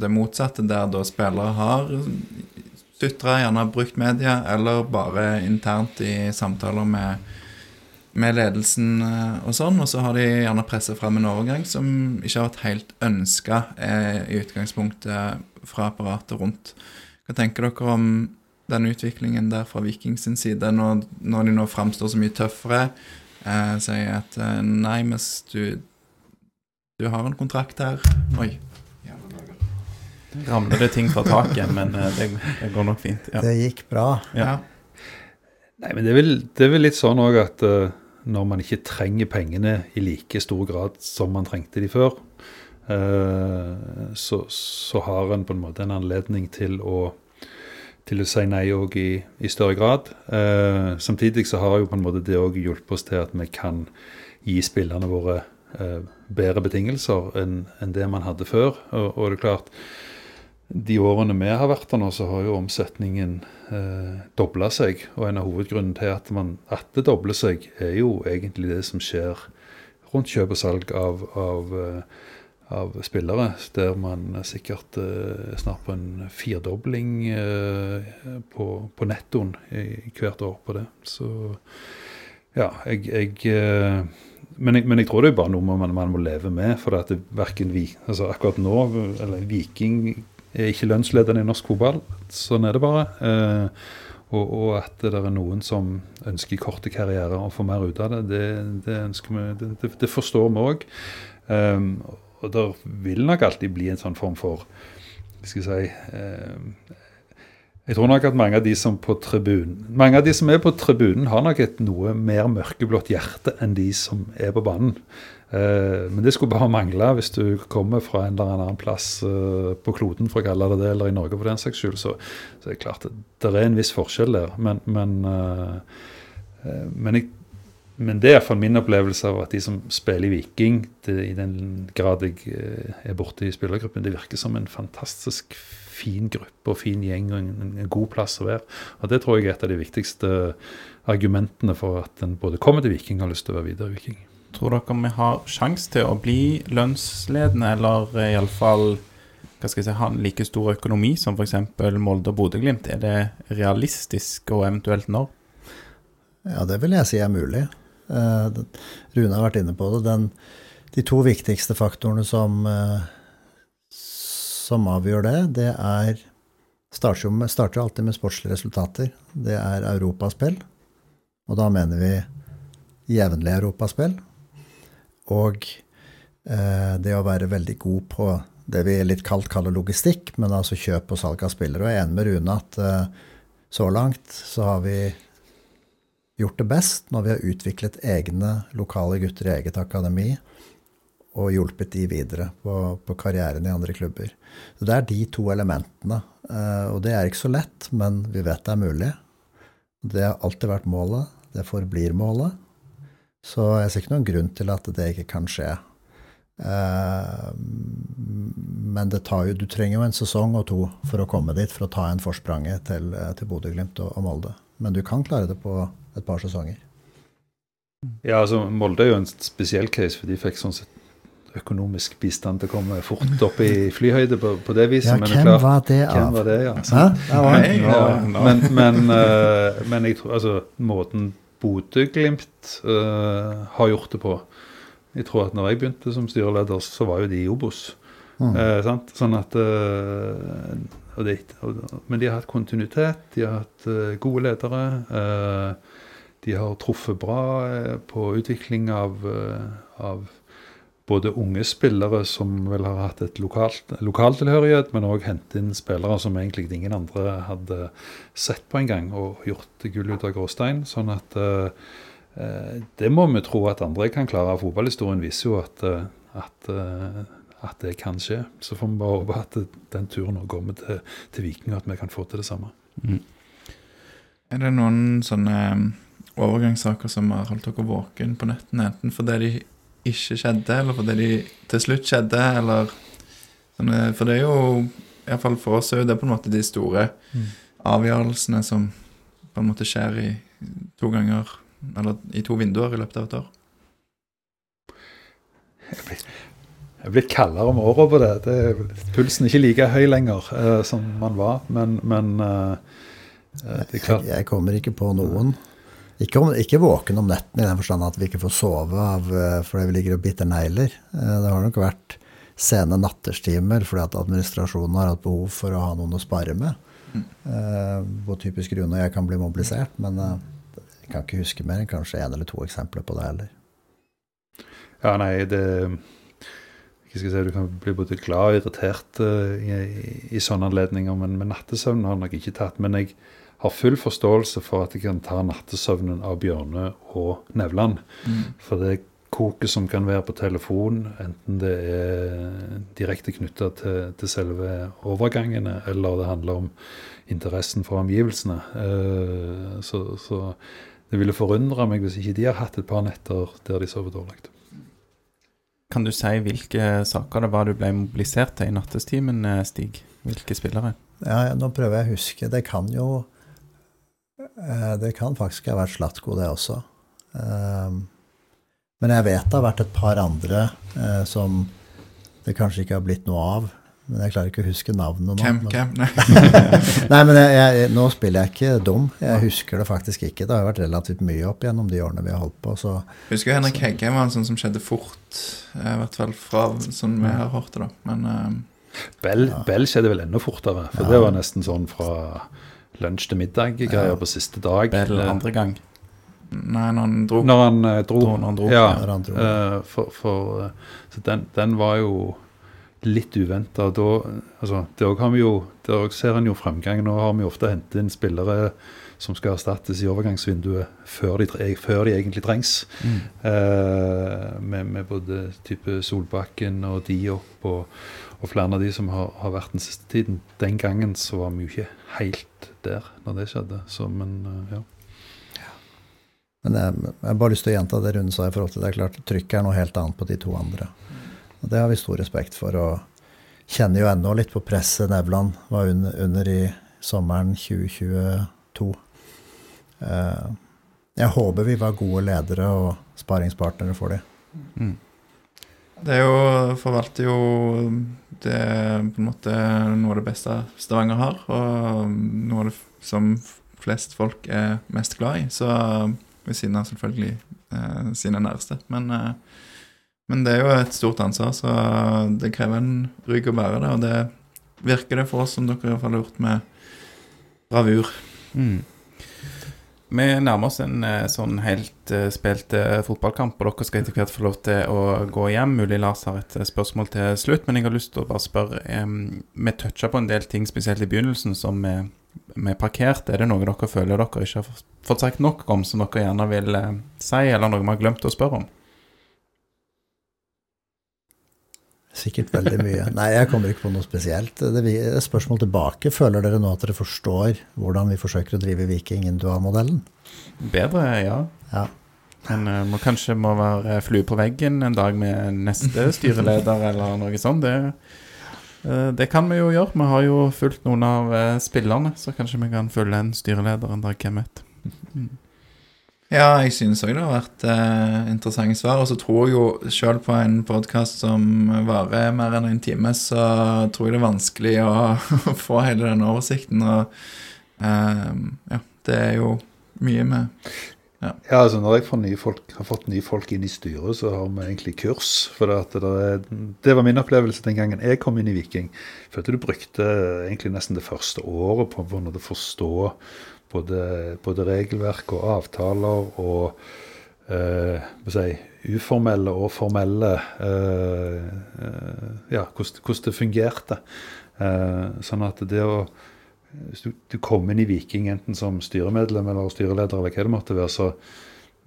det motsatte, der da spillere har sutra, gjerne brukt media, eller bare internt i samtaler med, med ledelsen eh, og sånn, og så har de gjerne pressa fram en overgang som ikke har vært helt ønska eh, i utgangspunktet fra apparatet rundt. Hva tenker dere om den utviklingen der fra Vikings sin side, når, når de nå framstår så mye tøffere? eh, sier at eh, nei, mens du, du har en kontrakt her. Oi. Ramler det ting fra taket, men det, det går nok fint. Ja. Det gikk bra. Ja. Nei, men det er vel, det er vel litt sånn òg at eh, når man ikke trenger pengene i like stor grad som man trengte de før, eh, så, så har en på en måte en anledning til å til å si nei òg i, i større grad. Eh, samtidig så har jo på en måte det òg hjulpet oss til at vi kan gi spillerne våre eh, bedre betingelser enn enn det man hadde før. Og, og det er klart, de årene vi har vært der nå, så har jo omsetningen eh, dobla seg. Og en av hovedgrunnene til at, man, at det dobler seg, er jo egentlig det som skjer rundt kjøp og salg av, av, eh, av spillere. Der man sikkert eh, snart på en firdobling eh, på, på nettoen i, hvert år på det. Så ja, jeg, jeg eh, men jeg, men jeg tror det er bare noe man, man må leve med. For at det vi, altså akkurat nå, eller Viking er ikke lønnsledende i norsk fotball. Sånn er det bare. Eh, og, og at det er noen som ønsker korte karrierer og får mer ut av det, det, det, vi, det, det, forstår vi òg. Um, og det vil nok alltid bli en sånn form for skal jeg si eh, Jeg tror nok at mange av de som tribunen Mange av de som er på tribunen, har nok et noe mer mørkeblått hjerte enn de som er på banen. Eh, men det skulle bare mangle hvis du kommer fra en eller annen plass eh, på kloden, for å kalle det det, eller i Norge for den saks skyld, så, så er det klart det er en viss forskjell der. Men, men, eh, men, jeg, men det er iallfall min opplevelse av at de som spiller i Viking, det, i den grad jeg er borte i spillergruppen, det virker som en fantastisk fin gruppe og fin gjeng og en, en god plass å være. Og Det tror jeg er et av de viktigste argumentene for at en både kommer til Viking og har lyst til å være videre i Viking. Tror dere vi har sjanse til å bli lønnsledende, eller iallfall hva skal jeg si, ha en like stor økonomi som f.eks. Molde og Bodø-Glimt? Er det realistisk, og eventuelt når? Ja, det vil jeg si er mulig. Eh, Rune har vært inne på det. Den, de to viktigste faktorene som, eh, som avgjør det, det er starter, med, starter alltid med sportslige resultater. Det er europaspill, og da mener vi jevnlig europaspill. Og eh, det å være veldig god på det vi litt kaldt kaller logistikk, men altså kjøp og salg av spillere. Og jeg er enig med Rune at eh, så langt så har vi gjort det best når vi har utviklet egne lokale gutter i eget akademi og hjulpet de videre på, på karrieren i andre klubber. Så Det er de to elementene. Eh, og det er ikke så lett, men vi vet det er mulig. Det har alltid vært målet. Det forblir målet. Så jeg ser ikke noen grunn til at det ikke kan skje. Eh, men det tar jo, du trenger jo en sesong og to for å komme dit, for å ta en forspranget til, eh, til Bodø-Glimt og, og, Molde. Men du kan klare det på et par sesonger. Ja, altså Molde er jo en spesiell case, for de fikk sånn sett økonomisk bistand til å komme fort opp i flyhøyde på, på det viset. Ja, men hvem klart, var det av? Hvem var det, ja. Ja, men, men, eh, men jeg tror altså måten Bodø-Glimt uh, har gjort det på Jeg tror at når jeg begynte som styreleder, så var jo de i Obos. Mm. Eh, sant? Sånn at eh, og det, og, Men de har hatt kontinuitet, de har hatt eh, gode ledere. eh, de har truffet bra eh, på utvikling av, av både unge spillere som vel har hatt et lokalt, lokaltilhørighet, men òg hentet inn spillere som egentlig ingen andre hadde sett på engang, og gjort gull ut av gråstein. Sånn at eh, eh, det må vi tro at andre kan klare. Fotballhistorien viser jo at, eh, at, eh, at det kan skje. Så får vi bare håpe at den turen nå kommer til, til Viking, og at vi kan få til det samme. Er det noen sånne overgangssaker som har holdt dere våken på nettene, enten fordi de ikke skjedde, eller fordi de til slutt skjedde, eller sånne, For det er jo, iallfall for oss, er det på en måte de store avgjørelsene som på en måte skjer i to ganger, eller i to vinduer i løpet av et år. Jeg er blitt kaldere om åra på det. det. er- Pulsen er ikke like høy lenger eh, som man var, men, men eh, eh, det er Jeg, klart jeg kommer ikke på noen. Ikke, om, ikke våken om netten i den forstand at vi ikke får sove av, eh, fordi vi ligger og biter negler. Eh, Det har nok vært sene natterstimer fordi at administrasjonen har hatt behov for å ha noen å spare med. på Hvor typisk grunn jeg kan bli mobilisert, men jeg kan ikke huske mer enn kanskje én eller to eksempler på det heller. Ja, nei, det ikke skal si, Du kan bli både glad og irritert i, i, i sånne anledninger, men med nattesøvn har jeg nok ikke tatt. Men jeg har full forståelse for at jeg kan ta nattesøvnen av Bjørne og Nevland. For det koket som kan være på telefon, enten det er direkte knytta til, til selve overgangene, eller det handler om interessen for omgivelsene. Eh, så, så det ville forundre meg hvis ikke de har hatt et par netter der de sover dårlig. Kan du si hvilke saker det var du ble mobilisert til i nattestimen, eh, Stig? Hvilke spillere? Ja, ja, nå prøver jeg å huske. Det kan jo Det kan faktisk ha vært Slatko, det også. Eh, Men jeg vet det har vært et par andre eh, som det kanskje ikke har blitt noe av. Men jeg klarer ikke å huske navnet nå. Camp, men- hvem? Nei. Nei, men jeg, jeg, nå spiller jeg ikke dum. Jeg husker det faktisk ikke. Det har vært relativt mye opp gjennom de årene vi har holdt på. Så Husker jo Henrik Heggheim var en sånn som skjedde fort, eh, i hvert fall fra sånn vi har hørt det, da. Men eh, Bell, Bell skjedde vel enda fortere, for det var nesten sånn fra lunsj til middag-greier på siste dag. Bell Eh, andre gang. nei, når han dro Når han eh, dro. Når han dro, Ja, han dro. eh, for, for, eh, så den, den var jo litt uventa. Altså, der jo, der ser en jo fremgang. Nå har vi ofte hentet inn spillere som skal erstattes i overgangsvinduet før de, før de egentlig trengs. Mm. Eh, med, med både type Solbakken og Diop og, og flere av de som har, har vært den siste tiden. Den gangen så var vi jo ikke helt der når det skjedde. Så, men eh, ja. Men jeg, jeg har bare lyst til å gjenta det Rune sa i forhold til det. er klart Trykket er noe helt annet på de to andre. Og det har vi stor respekt for. Og kjenner jo ennå litt på presset Nevland var under, under i sommeren 2022. Eh, jeg håper vi var gode ledere og sparingspartnere for dem. Det er jo Forvalter jo det på en måte noe av det beste Stavanger har, og noe av det som flest folk er mest glad i. Så ved siden av selvfølgelig eh, sine næreste. Men, eh, men det er jo et stort ansvar, så det krever en rygg å bære det. Og det virker det for oss som dere i hvert fall har gjort med bravur. Mm. Vi nærmer oss en eh, sånn helt eh, spilt eh, fotballkamp, og dere skal etter hvert få lov til å gå hjem. Mulig Lars har et eh, spørsmål til slutt, men jeg har lyst til å bare spørre Vi toucha på en del ting, spesielt i begynnelsen, som vi vi parkerte. Er det noe dere føler dere ikke har fått sagt nok om, som dere gjerne vil eh, si, eller noe vi har glemt å spørre om? Sikkert veldig mye. Nei, jeg kommer ikke på noe spesielt. Det er spørsmål tilbake. Føler dere nå at dere forstår hvordan vi forsøker å drive Viking Indua-modellen? Bedre, ja. Ja. Men uh, må kanskje må være flue på veggen en dag med neste styreleder eller noe sånt. Det, uh, det kan vi jo gjøre. Vi har jo fulgt noen av uh, spillerne, så kanskje vi kan følge en styreleder en dag, hvem vet. Ja, jeg synes òg det har vært eh, interessante svar. Og så tror jeg jo selv på en podkast som varer mer enn en time, så tror jeg det er vanskelig å, å få hele den oversikten. Og eh, ja, det er jo mye med Ja, altså Når jeg får folk, har fått nye folk inn i styret, så har vi egentlig kurs. For det, det, det var min opplevelse den gangen jeg kom inn i Viking. At du brukte egentlig nesten det første året på å forstå både, både regelverk og avtaler og eh, si, uformelle og formelle eh, eh, Ja, hvordan, hvordan det fungerte. Eh, sånn at det å hvis du, du kommer inn i Viking enten som styremedlem eller styreleder, eller hva det måtte være, så,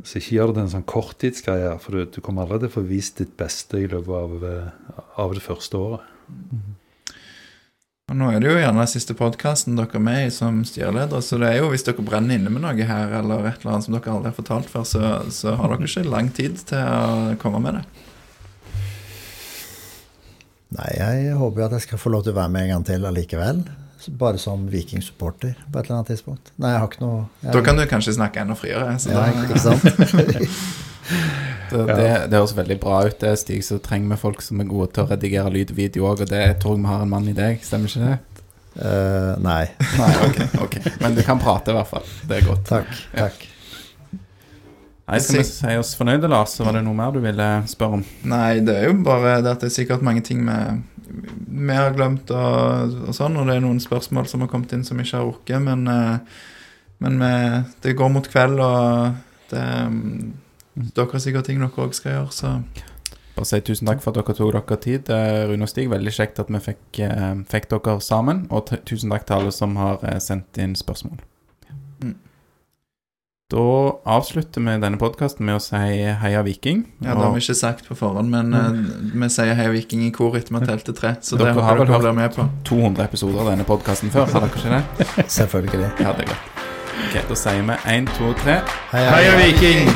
så ikke gjør det til en sånn korttidsgreie. For du, du kommer aldri til å få vist ditt beste i løpet av, eh, av det første året. Og nå er det jo gjerne den siste podkasten dere er med i som styreleder, så det er jo hvis dere brenner inne med noe her, eller et eller annet som dere aldri har fortalt før, så, så har dere ikke lang tid til å komme med det. Nei, jeg håper jo at jeg skal få lov til å være med en gang til allikevel. Bare som Viking-supporter på et eller annet tidspunkt. Nei, jeg har ikke noe jeg, Da kan du kanskje snakke enda friere. Så ja, da, ikke sant? Det, det, det høres veldig bra ut, det, Stig. Så trenger vi folk som er gode til å redigere lyd og video òg, og det tror jeg vi har en mann i deg, stemmer ikke det? Uh, nei. Nei, ok, ok. Men du kan prate, i hvert fall. Det er godt. Takk. takk. Nei, Skal vi si oss fornøyde, Lars? Så var det noe mer du ville spørre om? Nei, det er jo bare det at det er sikkert mange ting vi, vi har glemt og, og sånn, og det er noen spørsmål som har kommet inn som vi ikke har rukket, men, eh, men vi, det går mot kveld, og det, mm, dere har sikkert ting dere òg skal gjøre, så Bare si tusen takk for at dere tok dere tid, eh, Rune og Stig. Veldig kjekt at vi fikk, eh, fikk dere sammen. Og tusen takk til alle som har sendt inn spørsmål. Mm. Da avslutter vi denne podkasten med å si heia Viking. ja, det har vi ikke sagt på forhånd, men eh, vi sier Heia Viking i kor etter vi har telt til tre, så Dere det har vel dere hørt- med på. 200 episoder av denne podkasten før, har dere ikke det? Selvfølgelig. Ja, det er godt. Ok, Da sier vi én, to, tre. heia hei. Viking!